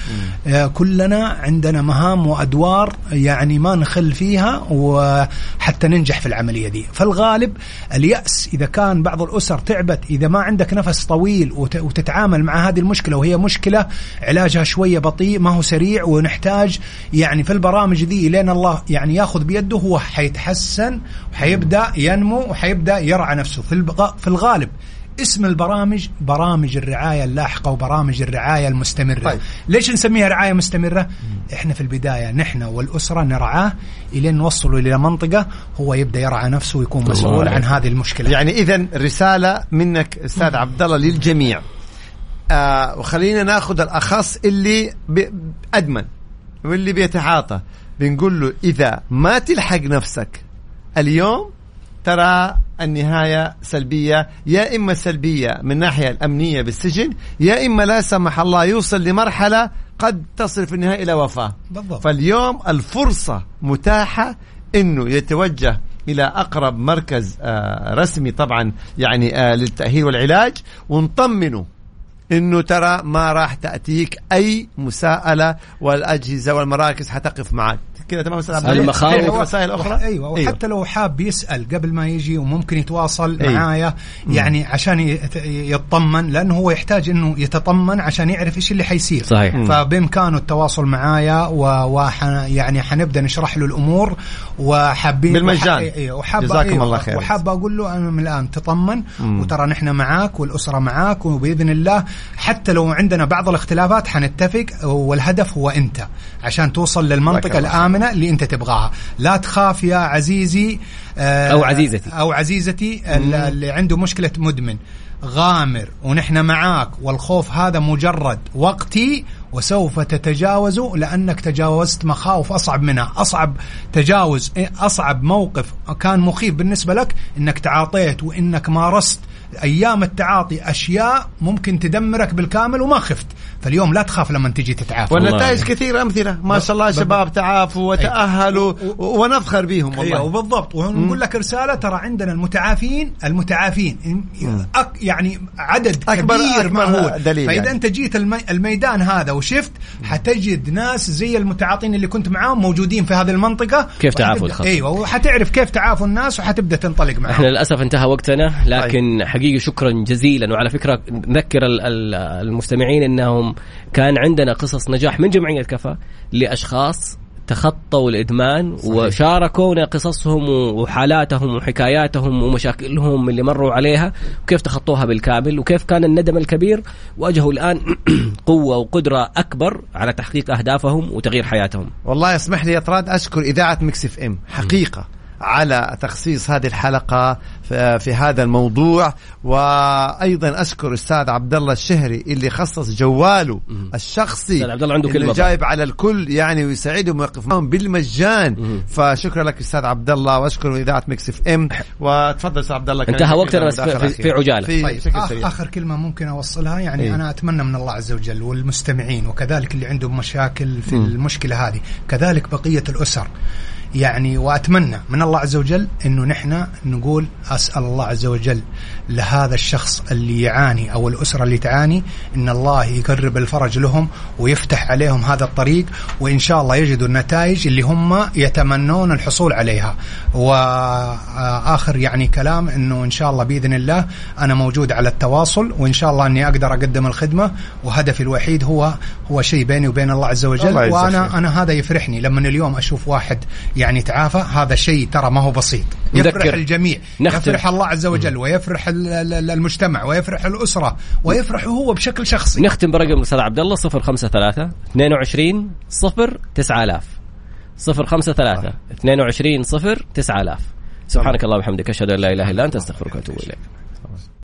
D: آه كلنا عندنا مهام وأدوار يعني ما نخل فيها وحتى ننجح في العملية دي. فالغالب اليأس إذا كان بعض الأسر تعبت إذا ما عندك نفس طويل وت- وتتعامل مع هذه المشكلة وهي مشكلة علاجها شوية بطيء ما هو سريع ونحتاج يعني في البرامج دي لين الله يعني ياخذ بيده هو حيتحسن وحيبدأ ينمو وحيبدأ يرعى نفسه. في في الغالب اسم البرامج برامج الرعاية اللاحقة وبرامج الرعاية المستمرة.
C: طيب.
D: ليش نسميها رعاية مستمرة؟ إحنا في البداية نحن والأسرة نرعاه إلين نوصله إلى منطقة هو يبدأ يرعى نفسه ويكون مسؤول. عن هذه المشكلة.
C: يعني اذا رسالة منك أستاذ عبد الله للجميع. آه وخلينا ناخذ الأخص اللي أدمن واللي بيتعاطى. بنقول له إذا ما تلحق نفسك اليوم ترى النهاية سلبية يا إما سلبية من الناحية الأمنية بالسجن يا إما لا سمح الله يوصل لمرحلة قد تصل في النهاية إلى وفاة.
D: بالضبط.
C: فاليوم الفرصة متاحة أنه يتوجه إلى أقرب مركز آه، رسمي طبعا يعني آه، للتأهيل والعلاج ونطمنه. إنه ترى ما راح تأتيك أي مساءلة والأجهزة والمراكز حتقف معك. كذا تمام عبد الله؟
B: المخاوف.
C: في وسائل أخرى
D: أيوه وحتى لو حاب يسأل قبل ما يجي وممكن يتواصل
C: أيوة.
D: معايا يعني عشان يت- يطمن لأنه هو يحتاج إنه يتطمن عشان يعرف إيش اللي حيصير
B: صحيح.
C: مم.
D: فبإمكانه التواصل معايا و- وح يعني حنبدأ نشرح له الأمور وحابين
C: بالمجان.
D: أيوة، وحاب
C: جزاكم
D: أيوة،
C: الله خير.
D: وحاب أقول له أنا من الآن تطمن
C: مم.
D: وترى نحن معاك والأسرة معاك وبإذن الله حتى لو عندنا بعض الاختلافات حنتفق والهدف هو أنت عشان توصل للمنطقة
C: الله
D: الامنه اللي انت تبغاها. لا تخاف يا عزيزي آه،
B: أو عزيزتي.
D: أو عزيزتي ال- اللي عنده مشكلة مدمن. غامر ونحن معاك والخوف هذا مجرد وقتي وسوف تتجاوزه لأنك تجاوزت مخاوف أصعب منها، أصعب تجاوز أصعب موقف كان مخيف بالنسبة لك إنك تعاطيت وإنك مارست أيام التعاطي أشياء ممكن تدمرك بالكامل وما خفت، فاليوم لا تخاف لما تجي تتعافى.
C: والنتائج كثيرة أمثلة. ما شاء الله. شباب تعافوا وتأهلوا و- ونفخر بهم
D: أيوه
C: والله
D: وبالضبط ونقول لك رسالة ترى عندنا المتعافين المتعافين. يعني عدد
C: أكبر-
D: كبير
C: أكبر
D: مهول.
C: دليل
D: فإذا
C: يعني.
D: أنت جيت المي الميدان هذا وشفت حتجد ناس زي المتعاطين اللي كنت معاهم موجودين في هذه المنطقة.
B: كيف تعافوا الخط.
D: أيوه وحتعرف كيف تعافوا الناس وحتبدأ تنطلق
B: إحنا
D: معاهم
B: للأسف انتهى وقتنا لكن حقيقي شكرا جزيلا. وعلى فكرة نذكر ال- ال- المستمعين إنهم كان عندنا قصص نجاح من جمعية كفى لأشخاص تخطوا الإدمان وشاركونا قصصهم وحالاتهم وحكاياتهم ومشاكلهم اللي مروا عليها وكيف تخطوها بالكامل وكيف كان الندم الكبير. واجهوا الآن قوة وقدرة أكبر على تحقيق أهدافهم وتغيير حياتهم.
C: والله يسمح لي يا طراد أشكر إذاعة Mix FM. حقيقة. على تخصيص هذه الحلقة في هذا الموضوع. وأيضا أشكر أستاذ عبد الله الشهري اللي خصص جواله الشخصي
B: عبد الله عنده
C: اللي
B: كلمة
C: جايب على الكل يعني ويساعدهم ويقف معهم بالمجان فشكرا لك أستاذ عبد الله وأشكر إذاعة Mix FM. وتفضل أستاذ عبد الله
B: انتهى وقتنا بس في, في. عجالة.
C: في
D: طيب
C: بشكل
D: آخ
C: سريع.
D: آخر كلمة ممكن أوصلها؟ يعني
C: إيه.
D: أنا أتمنى من الله عز وجل والمستمعين وكذلك اللي عندهم مشاكل في المشكلة هذه كذلك بقية الأسر. يعني وأتمنى من الله عز وجل إنه نحن نقول واسال الله عز وجل لهذا الشخص اللي يعاني أو الأسرة اللي تعاني إن الله يقرب الفرج لهم ويفتح عليهم هذا الطريق وإن شاء الله يجدوا النتائج اللي هم يتمنون الحصول عليها وآخر يعني كلام إنه إن شاء الله بإذن الله أنا موجود على التواصل وإن شاء الله إني أقدر أقدم الخدمة وهدفي الوحيد هو هو شيء بيني وبين الله عز وجل
C: الله وأنا.
D: أنا هذا يفرحني لما اليوم أشوف واحد يعني تعافى هذا شيء ترى ما هو بسيط. يفرح
B: نذكر-
D: الجميع
B: نختم.
D: يفرح الله عز وجل ويفرح ال- ال- المجتمع ويفرح الأسرة ويفرح هو بشكل شخصي.
B: نختم برقم الأستاذ عبد الله 053 22 0 9000 053 22 0 9000 سبحانك اللهم وبحمدك أشهد أن لا إله إلا أنت أستغفرك وأتوب إليك.